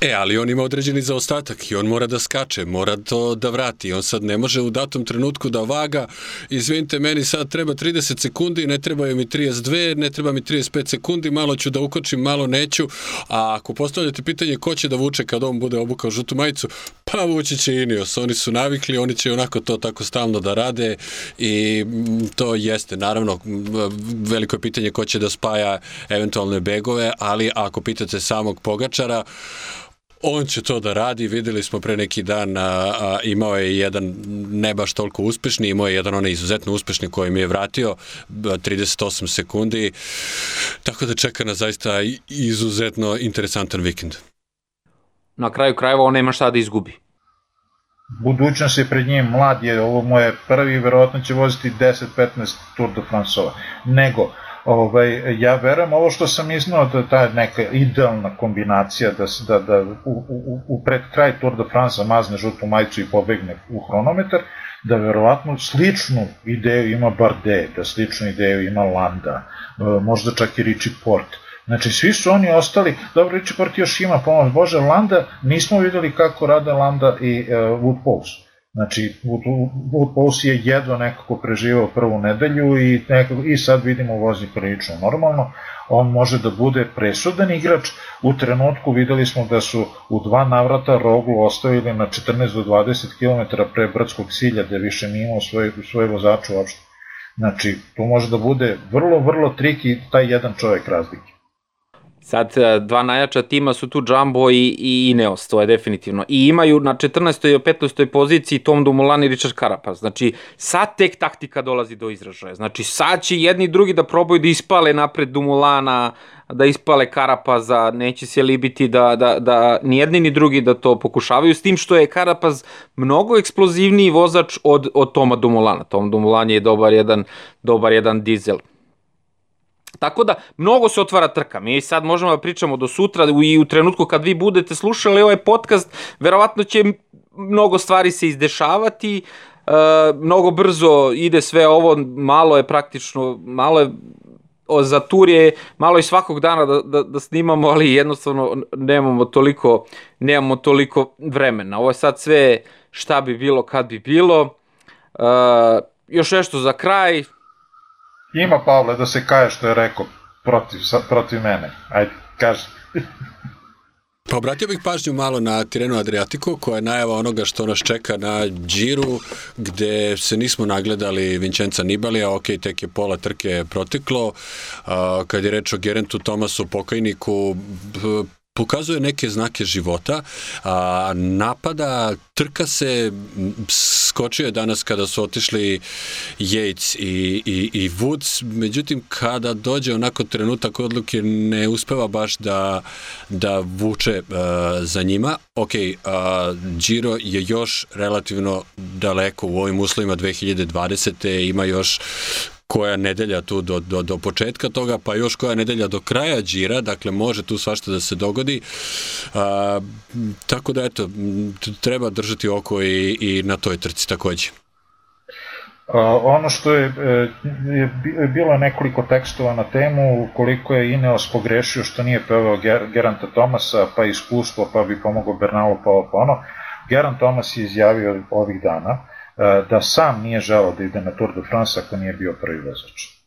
E, ali on ima određeni zaostatak i on mora da skače, mora to da vrati. On sad ne može u datom trenutku da vaga, izvinite, meni sad treba 30 sekundi, ne trebaju mi 32, ne treba mi 35 sekundi, malo ću da ukočim, malo neću. A ako postavljate pitanje ko će da vuče kad on bude obukao žutu majicu, pa vući će Ineos. Oni su navikli, oni će onako to tako stalno da rade i to jeste, naravno, veliko je pitanje ko će da spaja eventualne begove, ali ako pitate samog Pogačara, On će to da radi, videli smo pre neki dan, a, a, imao je jedan ne baš toliko uspešni, imao je jedan onaj izuzetno uspešni koji mi je vratio, 38 sekundi, tako da čeka na zaista izuzetno interesantan vikend. Na kraju krajeva on nema šta da izgubi. Budućnost je pred njim, mlad je, ovo mu je prvi, verovatno će voziti 10-15 Tour de France-ova. Nego, Ovaj, ja verujem ovo što sam iznao da ta neka idealna kombinacija da, da, da u, u, u pred kraj Tour de France mazne žutu majicu i pobegne u hronometar, da verovatno sličnu ideju ima Bardet, da sličnu ideju ima Landa, e, možda čak i Richie Port. Znači, svi su oni ostali, dobro, Richie Port još ima pomoć Bože, Landa, nismo videli kako rade Landa i uh, Wood Pulse. Znači, Wood Pulse je jedva nekako preživao prvu nedelju i, nekako, i sad vidimo vozi prilično normalno, on može da bude presudan igrač. U trenutku videli smo da su u dva navrata Roglu ostavili na 14 do 20 km pre Brdskog silja, da više nije imao svoje, svoje vozače uopšte. Znači, to može da bude vrlo, vrlo triki taj jedan čovjek razlike. Sad, e, dva najjača tima su tu Jumbo i, i Ineos, to je definitivno. I imaju na 14. i 15. poziciji Tom Dumoulin i Richard Carapaz. Znači, sad tek taktika dolazi do izražaja. Znači, sad će jedni i drugi da probaju da ispale napred Dumulana, da ispale Karapaza, neće se libiti da, da, da ni jedni ni drugi da to pokušavaju, s tim što je Karapaz mnogo eksplozivniji vozač od, od Toma Dumulana. Tom Dumulan je dobar jedan, dobar jedan dizel. Tako da, mnogo se otvara trka. Mi sad možemo da pričamo do sutra i u trenutku kad vi budete slušali ovaj podcast, verovatno će mnogo stvari se izdešavati, e, mnogo brzo ide sve ovo, malo je praktično, malo je za tur je malo i svakog dana da, da, da snimamo, ali jednostavno nemamo toliko, nemamo toliko vremena. Ovo je sad sve šta bi bilo kad bi bilo. E, još nešto za kraj, Ima Pavle da se kaje što je rekao protiv, protiv mene. Ajde, kaži. Pa obratio bih pažnju malo na Tirenu Adriatico, koja je najava onoga što nas čeka na Džiru, gde se nismo nagledali Vincenza Nibalija, ok, tek je pola trke proteklo. Kad je reč o Gerentu Tomasu, pokajniku, pokazuje neke znake života, a, napada, trka se, skočio je danas kada su otišli Yates i, i, i Woods, međutim kada dođe onako trenutak odluke ne uspeva baš da, da vuče a, za njima. Ok, a, Giro je još relativno daleko u ovim uslovima 2020. ima još koja nedelja tu do, do, do početka toga, pa još koja nedelja do kraja džira, dakle može tu svašta da se dogodi. A, tako da eto, treba držati oko i, i na toj trci takođe. A, ono što je, e, je, bilo nekoliko tekstova na temu koliko je Ineos pogrešio što nije pevao Ger, Geranta Tomasa, pa iskustvo, pa bi pomogao Bernalo, pa ovo, pa ono. Gerant Tomas je izjavio ovih dana da sam nije želao da ide na Tour de France ako nije bio prvi vozač.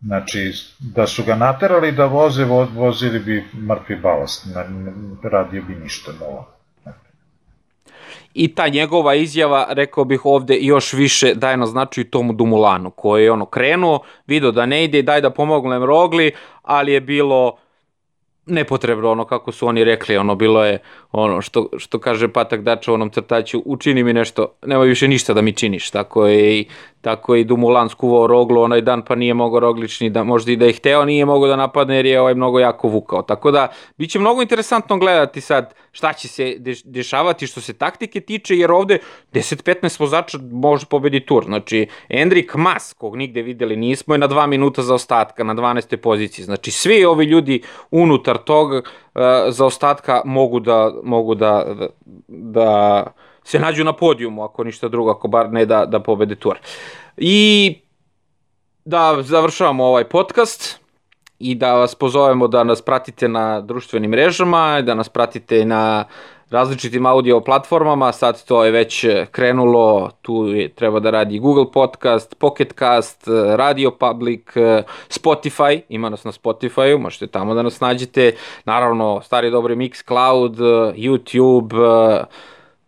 Znači, da su ga naterali da voze, vozili bi mrtvi balast, radio bi ništa novo. I ta njegova izjava, rekao bih ovde, još više daje na značaju tomu Dumulanu, koji je ono krenuo, video da ne ide, daj da pomognem Rogli, ali je bilo nepotrebno ono kako su oni rekli, ono bilo je ono što, što kaže Patak Dača u onom crtaću, učini mi nešto, nema više ništa da mi činiš, tako je i tako i Dumulan skuvao Roglu onaj dan pa nije mogao Roglični da možda i da je hteo nije mogao da napadne jer je ovaj mnogo jako vukao. Tako da biće mnogo interesantno gledati sad šta će se dešavati što se taktike tiče jer ovde 10-15 vozača može pobedi tur. Znači Endrik Mas kog nigde videli nismo je na 2 minuta za ostatka na 12. poziciji. Znači svi ovi ljudi unutar tog uh, za ostatka mogu da mogu da da, da se nađu na podijumu, ako ništa drugo, ako bar ne da, da pobede tur. I da završavamo ovaj podcast i da vas pozovemo da nas pratite na društvenim mrežama, da nas pratite na različitim audio platformama, sad to je već krenulo, tu je, treba da radi Google Podcast, Pocket Cast, Radio Public, Spotify, ima nas na Spotify-u, možete tamo da nas nađete, naravno stari dobri Mixcloud, YouTube,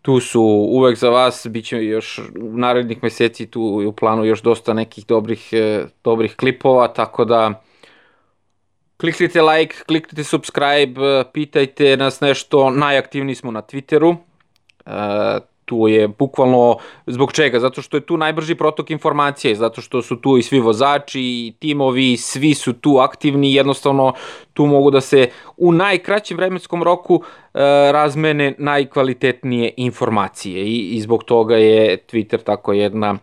tu su uvek za vas, bit će još u narednih meseci tu u planu još dosta nekih dobrih, e, dobrih klipova, tako da kliknite like, kliknite subscribe, pitajte nas nešto, najaktivniji smo na Twitteru, e, tu je bukvalno zbog čega? Zato što je tu najbrži protok informacije, zato što su tu i svi vozači, i timovi, svi su tu aktivni, jednostavno tu mogu da se u najkraćem vremenskom roku e, razmene najkvalitetnije informacije i, i zbog toga je Twitter tako jedna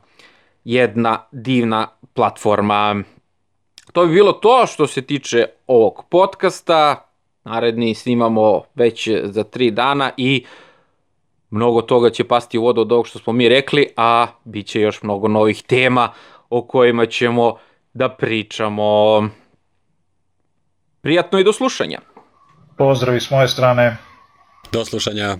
jedna divna platforma. To bi bilo to što se tiče ovog podcasta. Naredni snimamo već za tri dana i mnogo toga će pasti u vodu od ovog što smo mi rekli, a bit će još mnogo novih tema o kojima ćemo da pričamo. Prijatno i do slušanja. Pozdrav s moje strane. Do slušanja.